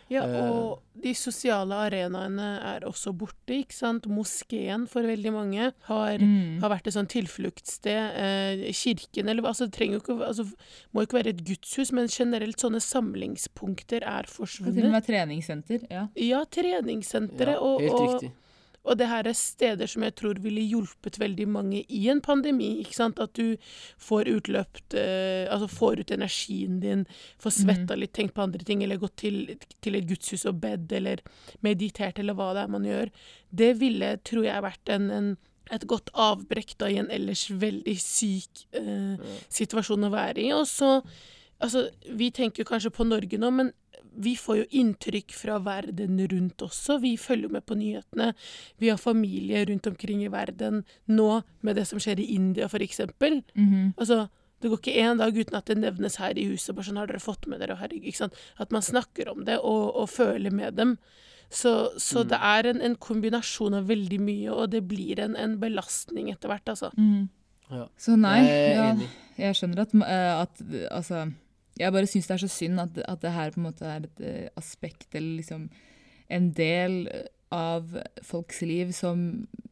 Ja, Eh. og de sosiale arenaene er også borte, ikke sant. Moskeen for veldig mange har, Mm. har vært et sånn tilfluktssted. Eh, kirken, eller altså det trenger jo ikke, altså, må ikke være et gudshus, men generelt sånne samlingspunkter er forsvunnet. til og med treningssenter. ja. Ja, treningssenteret. Ja, og, helt og riktig. Og det her er steder som jeg tror ville hjulpet veldig mange i en pandemi. ikke sant? At du får utløpt eh, Altså får ut energien din, får svetta litt, tenkt på andre ting, eller gått til, til et gudshus og bedt, eller meditert, eller hva det er man gjør. Det ville, tror jeg, vært en, en et godt avbrekk da i en ellers veldig syk eh, situasjon å være i. Og så Altså, vi tenker kanskje på Norge nå, men vi får jo inntrykk fra verden rundt også. Vi følger med på nyhetene. Vi har familie rundt omkring i verden nå med det som skjer i India, for eksempel. -hmm. Altså, det går ikke én dag uten at det nevnes her i huset. bare sånn, har dere fått med dere, herregud, ikke sant? At man snakker om det og, og føler med dem. Så, så det er en, en kombinasjon av veldig mye, og det blir en, en belastning etter hvert, altså. Mm. Ja. Så nei, ja, jeg skjønner at, eh, at altså Jeg bare syns det er så synd at, at det her på en måte er et eh, aspekt, eller liksom en del av folks liv som,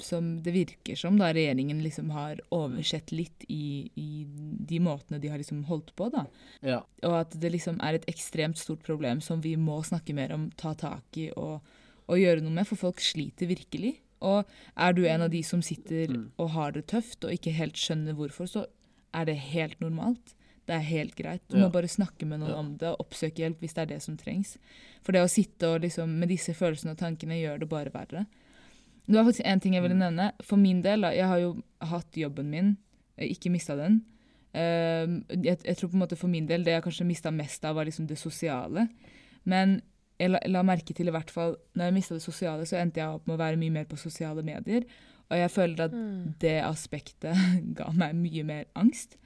som det virker som da regjeringen liksom har oversett litt i, i de måtene de har liksom holdt på, da. Ja. Og at det liksom er et ekstremt stort problem som vi må snakke mer om, ta tak i og, og gjøre noe med, for folk sliter virkelig. Og er du en av de som sitter Mm. og har det tøft og ikke helt skjønner hvorfor, så er det helt normalt. Det er helt greit. Du Ja. må bare snakke med noen Ja. om det og oppsøke hjelp hvis det er det som trengs. For det å sitte og liksom med disse følelsene og tankene gjør det bare verre. Det var faktisk en ting jeg ville Mm. nevne. For min del, da, jeg har jo hatt jobben min, eh, ikke mista den. Ehm, jeg, jeg tror på en måte for min del det jeg kanskje mista mest av, var liksom det sosiale. Men jeg la, la merke til i hvert fall når jeg mista det sosiale, så endte jeg opp med å være mye mer på sosiale medier. Og jeg føler at det aspektet ga meg mye mer angst.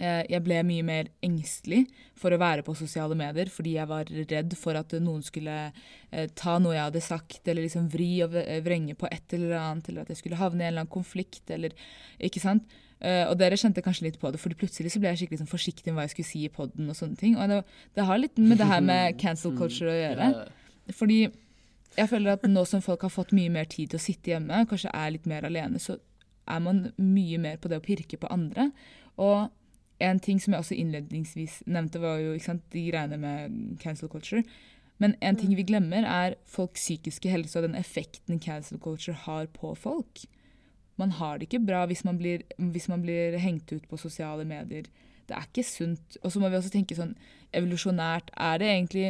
Eh, Jeg ble mye mer engstelig for å være på sosiale medier, fordi jeg var redd for at noen skulle eh, ta noe jeg hadde sagt, eller liksom vri og vrenge på et eller annet, eller at jeg skulle havne i en eller annen konflikt, eller Ikke sant? Eh, og dere kjente kanskje litt på det, for plutselig så ble jeg skikkelig sånn forsiktig med hva jeg skulle si i poden og sånne ting. Og det, det har litt med det her med cancel culture å gjøre. Fordi jeg føler at nå som folk har fått mye mer tid til å sitte hjemme, kanskje er litt mer alene, så er man mye mer på det å pirke på andre. Og en ting som jeg også innledningsvis nevnte, var jo ikke sant, de greiene med cancel culture. Men en ting vi glemmer, er folks psykiske helse og den effekten cancel culture har på folk. Man har det ikke bra hvis man blir, hvis man blir hengt ut på sosiale medier. Det er ikke sunt. Og så må vi også tenke sånn evolusjonært. Er det egentlig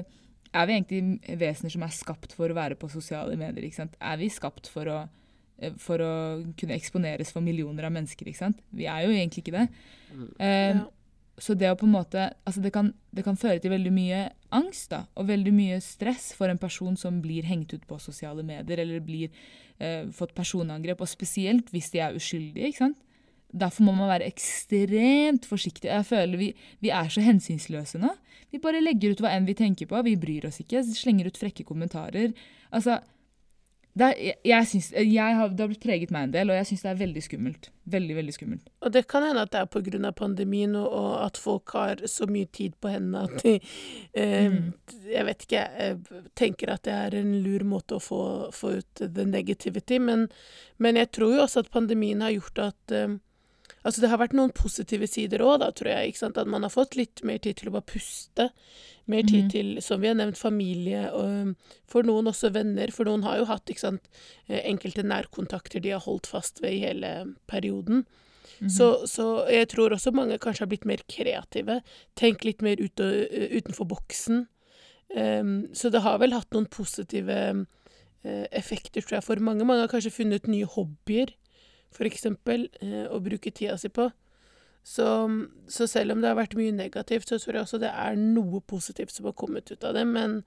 er vi egentlig vesener som er skapt for å være på sosiale medier? ikke sant? Er vi skapt for å, for å kunne eksponeres for millioner av mennesker? ikke sant? Vi er jo egentlig ikke det. Um, Ja. Så det å på en måte, altså det kan, det kan føre til veldig mye angst da, og veldig mye stress for en person som blir hengt ut på sosiale medier, eller blir eh, fått personangrep, og spesielt hvis de er uskyldige. ikke sant? Derfor må man være ekstremt forsiktig. Jeg føler vi, vi er så hensynsløse nå. Vi bare legger ut hva enn vi tenker på. Vi bryr oss ikke. Slenger ut frekke kommentarer. Altså, det, er, jeg, jeg synes, jeg har, det har blitt preget meg en del, og jeg syns det er veldig skummelt. Veldig, veldig skummelt. Og det kan hende at det er av pandemien, og, og at folk har så mye tid på hendene at de eh, Jeg vet ikke, jeg tenker at det er en lur måte å få, få ut the negativity, men, men jeg tror jo også at pandemien har gjort at eh, Altså, det har vært noen positive sider òg, da, tror jeg. At man har fått litt mer tid til å bare puste. Mer tid mm. til, som vi har nevnt, familie, og for noen også venner. For noen har jo hatt sant, eh, enkelte nærkontakter de har holdt fast ved i hele perioden. så, så jeg tror også mange kanskje har blitt mer kreative. Tenkt litt mer ut og, utenfor boksen. Um, så det har vel hatt noen positive eh, effekter, tror jeg, for mange. Mange har kanskje funnet nye hobbyer, for eksempel, eh, å bruke tida si på. Så, så selv om det har vært mye negativt, så tror jeg også det er noe positivt som har kommet ut av det. Men,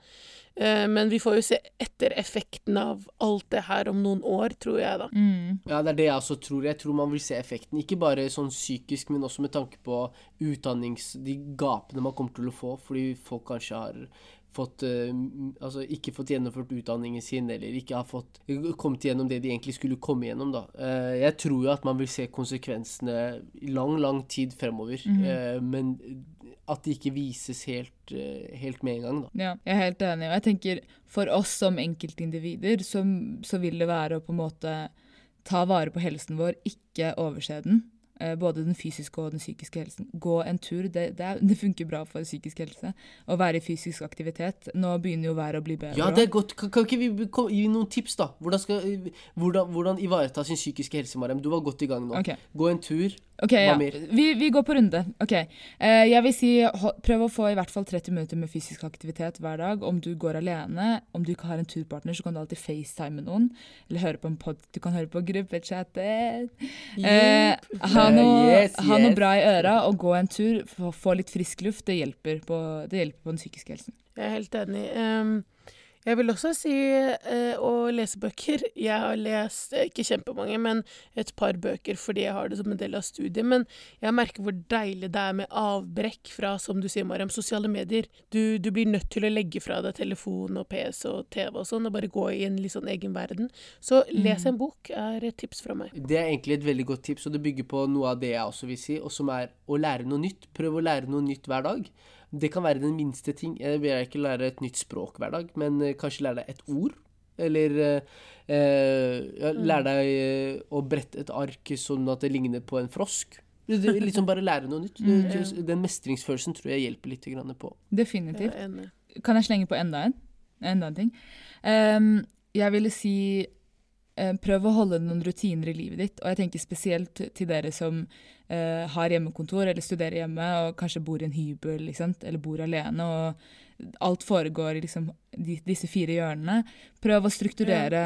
eh, men vi får jo se etter effekten av alt det her om noen år, tror jeg, da. Mm. Ja, det er det jeg også tror. Jeg tror man vil se effekten. Ikke bare sånn psykisk, men også med tanke på utdannings... De gapene man kommer til å få fordi folk kanskje har fått eh, Altså ikke fått gjennomført utdanningen sin, eller ikke har fått kommet gjennom det de egentlig skulle komme gjennom, da. Eh, jeg tror jo at man vil se konsekvensene i lang, lang tid fremover, eh, men at det ikke vises helt, helt med en gang, da. Ja, jeg er helt enig. Og jeg tenker for oss som enkeltindivider, så, så vil det være å på en måte ta vare på helsen vår, ikke overse den. Eh, både den fysiske og den psykiske helsen. Gå en tur, det, det, det funker bra for psykisk helse. Å være i fysisk aktivitet. Nå begynner jo været å bli bedre. Ja, det er godt. Kan, kan ikke vi kom- gi noen tips, da? Hvordan, skal, hvordan, hvordan ivareta sin psykiske helse, Mariam? Du var godt i gang nå. Okay. Gå en tur. Ok, ja. Vi, vi går på runde. Ok. Eh, jeg vil si prøv å få i hvert fall 30 minutter med fysisk aktivitet hver dag. Om du går alene, om du ikke har en turpartner, så kan du alltid facetime med noen. Eller høre på en pod. Du kan høre på gruppechatter. Eh, ha, noe, yes, ha noe bra i øra og gå en tur. Få, få litt frisk luft. Det hjelper, på, det hjelper på den psykiske helsen. Jeg er helt enig. Ehm, jeg vil også si eh, å lese bøker. Jeg har lest, eh, ikke kjempemange, men et par bøker fordi jeg har det som en del av studiet. Men jeg merker hvor deilig det er med avbrekk fra, som du sier, Mariam, sosiale medier. Du, du blir nødt til å legge fra deg telefon og PC og TV og sånn, og bare gå i en litt sånn egen verden. Så les en bok er et tips fra meg. Det er egentlig et veldig godt tips, og det bygger på noe av det jeg også vil si, og som er å lære noe nytt. Prøv å lære noe nytt hver dag. Det kan være den minste ting. Jeg vil ikke lære et nytt språk hver dag, men eh, kanskje lære deg et ord. Eller eh, eh, lære deg eh, å brette et ark sånn at det ligner på en frosk. Liksom bare lære noe nytt. Mm. Den mestringsfølelsen tror jeg hjelper litt på. Definitivt. Kan jeg slenge på enda en? Enda en ting? Um, jeg ville si prøv å holde noen rutiner i livet ditt. Og jeg tenker spesielt til dere som eh, har hjemmekontor eller studerer hjemme og kanskje bor i en hybel eller bor alene. og Alt foregår i liksom, disse fire hjørnene. Prøv å strukturere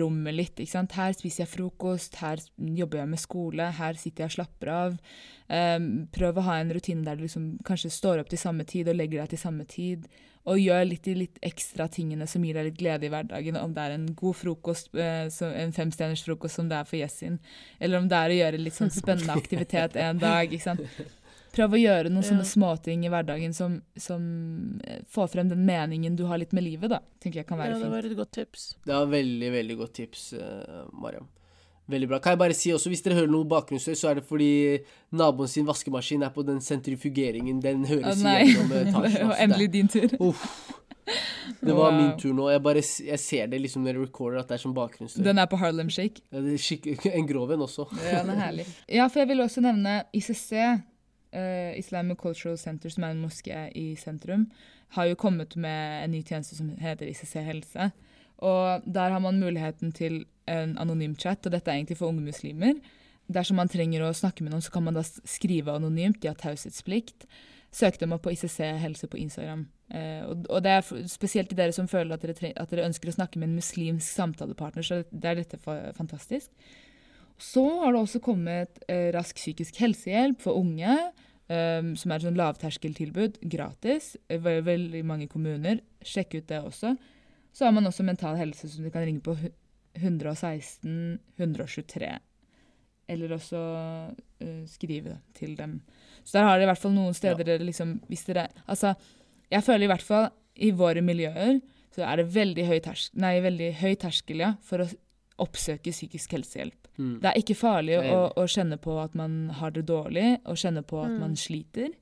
rommet litt. Her spiser jeg frokost, her jobber jeg med skole, her sitter jeg og slapper av. Um, prøv å ha en rutine der du liksom kanskje står opp til samme tid og legger deg til samme tid. Og gjør litt de litt ekstra tingene som gir deg litt glede i hverdagen. Om det er en god frokost, eh, en femstjerners frokost som det er for Jessin. Eller om det er å gjøre litt sånn spennende aktivitet en dag. ikke sant? Prøv å gjøre noen sånne Ja. småting i hverdagen som, som eh, får frem den meningen du har litt med livet, da. Tenker jeg kan Ja, være det fint. var et godt tips. Det var veldig, veldig godt tips, eh, Mariam. Veldig bra. Kan jeg bare si også, hvis dere hører noe bakgrunnsstøy, så er det fordi naboen sin vaskemaskin er på den sentrifugeringen. Den høres nei, gjennom det etasjen. var endelig din tur. Det, uff. det var Wow. min tur nå. Jeg bare jeg ser det liksom når jeg recorder at det er som bakgrunnsstøy. Den er på Harlem Shake. Ja, det en grov en også. Ja, den er herlig. Ja, for jeg vil også nevne ICC, uh, Islamic Cultural Center, som er en moské i sentrum, har jo kommet med en ny tjeneste som heter ICC Helse. Og der har man muligheten til en anonym chat, og dette er egentlig for unge muslimer. Dersom man trenger å snakke med noen, så kan man da skrive anonymt, de har taushetsplikt. Søk dem opp på ICC Helse på Instagram. Eh, og, det er spesielt til dere som føler at dere, at dere ønsker å snakke med en muslimsk samtalepartner, så det er dette fantastisk. Så har det også kommet eh, rask psykisk helsehjelp for unge, eh, som er et sånn lavterskeltilbud, gratis, ve veldig mange kommuner. Sjekk ut det også. Så har man også Mental Helse, som du kan ringe på 116 123. Eller også uh, skrive til dem. Så der har dere i hvert fall noen steder Ja. dere liksom Hvis dere Altså, jeg føler i hvert fall i våre miljøer så er det veldig høy, tersk nei, veldig høy terskel ja, for å oppsøke psykisk helsehjelp. Mm. Det er ikke farlig å, å kjenne på at man har det dårlig, og kjenne på at Mm. man sliter.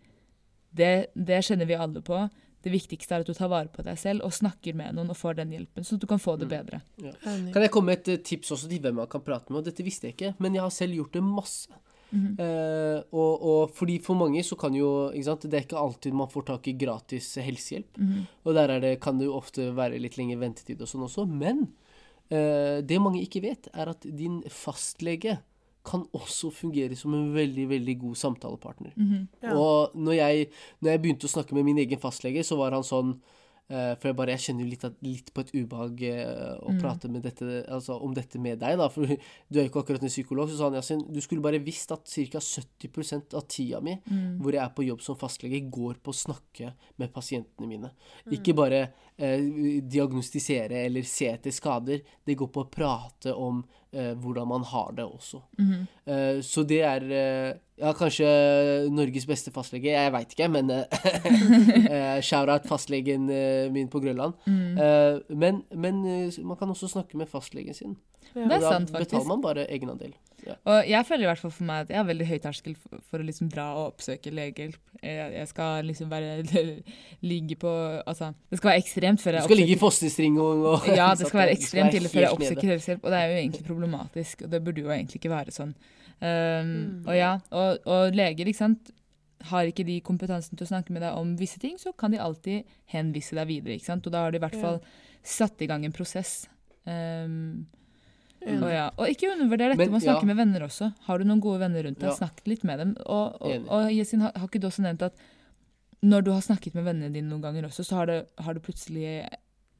Det, det kjenner vi alle på. Det viktigste er at du tar vare på deg selv og snakker med noen og får den hjelpen, sånn at du kan få det Mm. bedre. Kan jeg komme med et eh, tips også til hvem man kan prate med? Og dette visste jeg ikke, men jeg har selv gjort det masse. Eh, og, og fordi for mange så kan jo ikke sant, Det er ikke alltid man får tak i gratis helsehjelp. Mhm. Og der er det, kan det jo ofte være litt lengre ventetid og sånn også. Men eh, det mange ikke vet, er at din fastlege kan også fungere som en veldig, veldig god samtalepartner. Mhm. Ja. Og når jeg, når jeg begynte å snakke med min egen fastlege, så var han sånn uh, For jeg bare, jeg kjenner jo litt, litt på et ubehag uh, å Mm. prate med dette, altså, om dette med deg, da. For du er jo ikke akkurat en psykolog. Så sa han Yasin, du skulle bare visst at ca. 70% av tida mi Mm. hvor jeg er på jobb som fastlege, går på å snakke med pasientene mine. Mm. Ikke bare uh, diagnostisere eller se etter skader. Det går på å prate om eh, hvordan man har det også. Mhm. Eh, så det er eh, ja, kanskje Norges beste fastlege. Jeg veit ikke, men uh, Shout-out fastlegen eh, min på Grønland. Mm. Eh, men men eh, man kan også snakke med fastlegen sin. Ja. Det er da sant, faktisk. betaler man bare egenandel. Ja. Og jeg føler i hvert fall for meg at jeg har veldig høy terskel for, for å liksom dra og oppsøke legehjelp. Jeg, jeg skal liksom være ligge på Altså, det skal være ekstremt før jeg oppsøker Du skal ligge i fosterstring og, og Ja, det skal være ekstremt ille før jeg oppsøker helsehjelp, og det er jo egentlig problematisk, og det burde jo egentlig ikke være sånn. Um, Mm. Og ja, og, og leger, ikke sant, har ikke de kompetansen til å snakke med deg om visse ting, så kan de alltid henvise deg videre, ikke sant, og da har de i hvert fall satt i gang en prosess. Um, Enig. og, ja. og ikke undervurder dette med å snakke ja. med venner også. Har du noen gode venner rundt deg, Ja. snakk litt med dem. Og, og, og Yasin, har, har ikke du også nevnt at når du har snakket med vennene dine noen ganger også, så har det, har det plutselig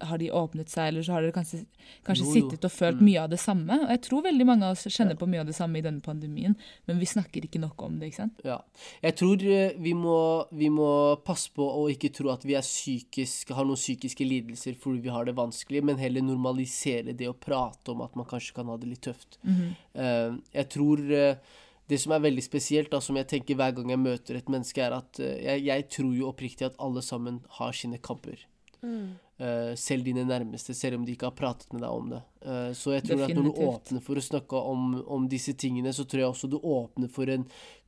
har de åpnet seg, eller så har dere kanskje, kanskje Jo, jo. sittet og følt Mm. mye av det samme. Og jeg tror veldig mange av oss kjenner Ja. på mye av det samme i denne pandemien, men vi snakker ikke nok om det, ikke sant? Ja. Jeg tror eh, vi må, vi må passe på å ikke tro at vi er psykisk, har noen psykiske lidelser fordi vi har det vanskelig, men heller normalisere det å prate om at man kanskje kan ha det litt tøft. Mm -hmm. jeg tror eh, det som er veldig spesielt, da, som jeg tenker hver gang jeg møter et menneske, er at jeg, jeg tror jo oppriktig at alle sammen har sine kamper. Mm. Eh, selv dine nærmeste, selv om de ikke har pratet med deg om det. Eh, så jeg tror at når du åpner for å snakke om, om disse tingene, så tror jeg også du åpner for en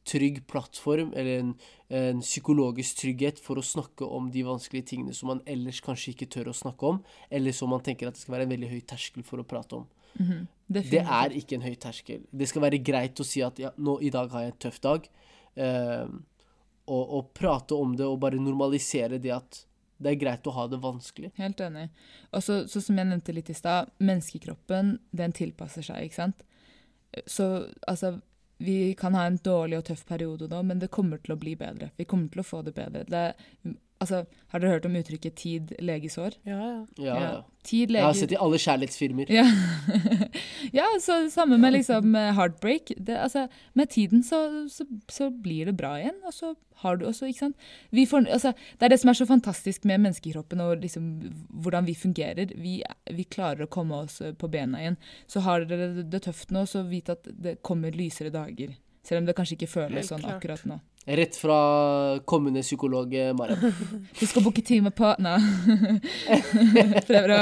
trygg plattform, eller en, en psykologisk trygghet for å snakke om de vanskelige tingene som man ellers kanskje ikke tør å snakke om, eller som man tenker at det skal være en veldig høy terskel for å prate om. Mhm. Det er ikke en høy terskel. Det skal være greit å si at ja, nå i dag har jeg en tøff dag, Uh, og, og prate om det og bare normalisere det at det er greit å ha det vanskelig. Helt enig. Og så, så som jeg nevnte litt i stad, menneskekroppen, den tilpasser seg, ikke sant? Så altså, vi kan ha en dårlig og tøff periode nå, men det kommer til å bli bedre. Vi kommer til å få det bedre. Det, altså, har dere hørt om uttrykket 'tid legesår'? Ja, ja. Ja, ja. Tid Jeg har sett sett i alle kjærlighetsfilmer. Ja. ja, så samme med liksom eh, heartbreak. Det, altså, med tiden så, så, så blir det bra igjen, og så har du også, ikke sant. Vi får, altså, det er det som er så fantastisk med menneskekroppen og liksom hvordan vi fungerer. Vi, vi klarer å komme oss eh, på bena igjen. Så har dere det, det tøft nå, så vit at det kommer lysere dager. Selv om det kanskje ikke føles Helt sånn klart. akkurat nå. Rett fra kommende psykolog eh, Mariam. Husk skal booke time på Nei. prøver, å,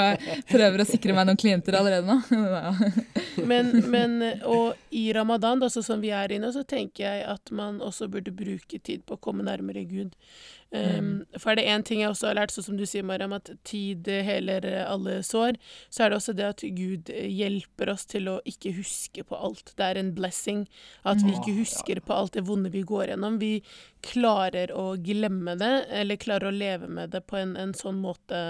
prøver å sikre meg noen klienter allerede nå. Men, men og i ramadan, da, som vi er inne, så tenker jeg at man også burde bruke tid på å komme nærmere Gud. Um, For er det én ting jeg også har lært, sånn som du sier, Mariam, at tid heler alle sår, så er det også det at Gud hjelper oss til å ikke huske på alt. Det er en blessing at vi ikke husker på alt det vonde vi går gjennom. Vi klarer å glemme det, eller klarer å leve med det på en, en sånn måte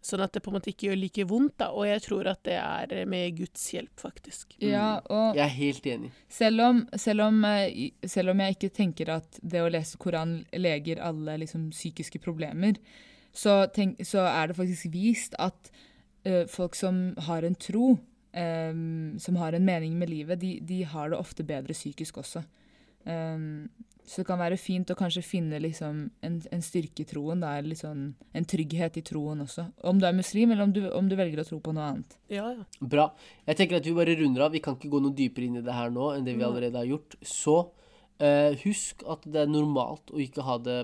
Sånn at det på en måte ikke gjør like vondt, da. Og jeg tror at det er med Guds hjelp, faktisk. ja, og Jeg er helt enig. Selv om, selv, om, eh, selv om jeg ikke tenker at det å lese Koran leger alle liksom, psykiske problemer, så, tenk, så er det faktisk vist at uh, folk som har en tro, um, som har en mening med livet, de, de har det ofte bedre psykisk også. Um, så det kan være fint å kanskje finne liksom, en, en styrke i troen, da, eller sånn, en trygghet i troen også. Om du er muslim, eller om du, om du velger å tro på noe annet. Ja, ja. Bra. Jeg tenker at vi bare runder av. Vi kan ikke gå noe dypere inn i det her nå enn det vi allerede har gjort. Så uh, husk at det er normalt å ikke ha det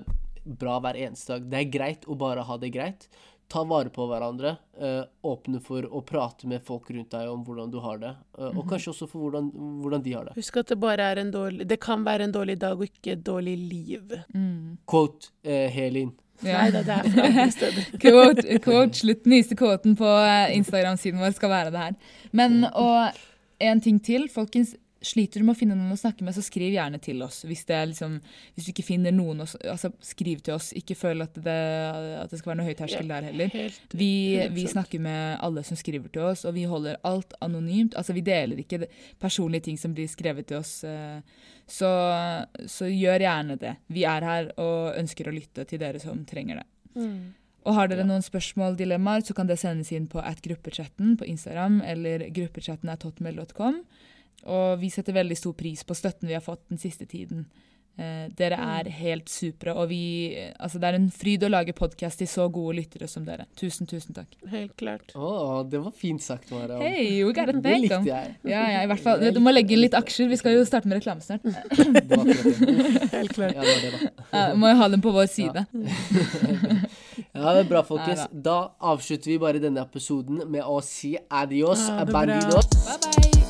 bra hver eneste dag. Det er greit å bare ha det greit. Ta vare på hverandre. eh, åpne for å prate med folk rundt deg om hvordan du har det. eh, Og kanskje også for hvordan, hvordan de har det. Husk at det bare er en dårlig Det kan være en dårlig dag og ikke et dårlig liv. Mm. Quote eh, Helin. Ja. Nei da, det er fra andre steder. Quote, quote, slutt, nyeste quoten på eh, Instagram-siden vår skal være det her. Men og en ting til, folkens. Sliter du med å finne noen å snakke med, så skriv gjerne til oss. Hvis, det er liksom, hvis du ikke finner noen, å altså skriv til oss. Ikke føl at det, at det skal være noe høy terskel der heller. Vi, vi snakker med alle som skriver til oss, og vi holder alt anonymt. Altså, vi deler ikke personlige ting som blir skrevet til oss. eh, Så, så gjør gjerne det. Vi er her og ønsker å lytte til dere som trenger det. Mm. Og har dere noen spørsmål, dilemmaer, så kan det sendes inn på at gruppechatten på Instagram eller gruppechatten at hotmail.com. Og vi setter veldig stor pris på støtten vi har fått den siste tiden. Eh, dere er helt supre, og vi Altså, det er en fryd å lage podkast til så gode lyttere som dere. Tusen, tusen takk. Helt klart. Å, det var fint sagt, Mara. Hey, we got a det likte jeg. Ja, ja, i hvert fall. Du må legge inn litt aksjer. Vi skal jo starte med reklame snart. Helt klart. Ja, det var det, da. Ja, må jo ha dem på vår side. Ja, det er bra, folkens. Da avslutter vi bare denne episoden med å si adios, ja, bra. bandidos. Bye, bye.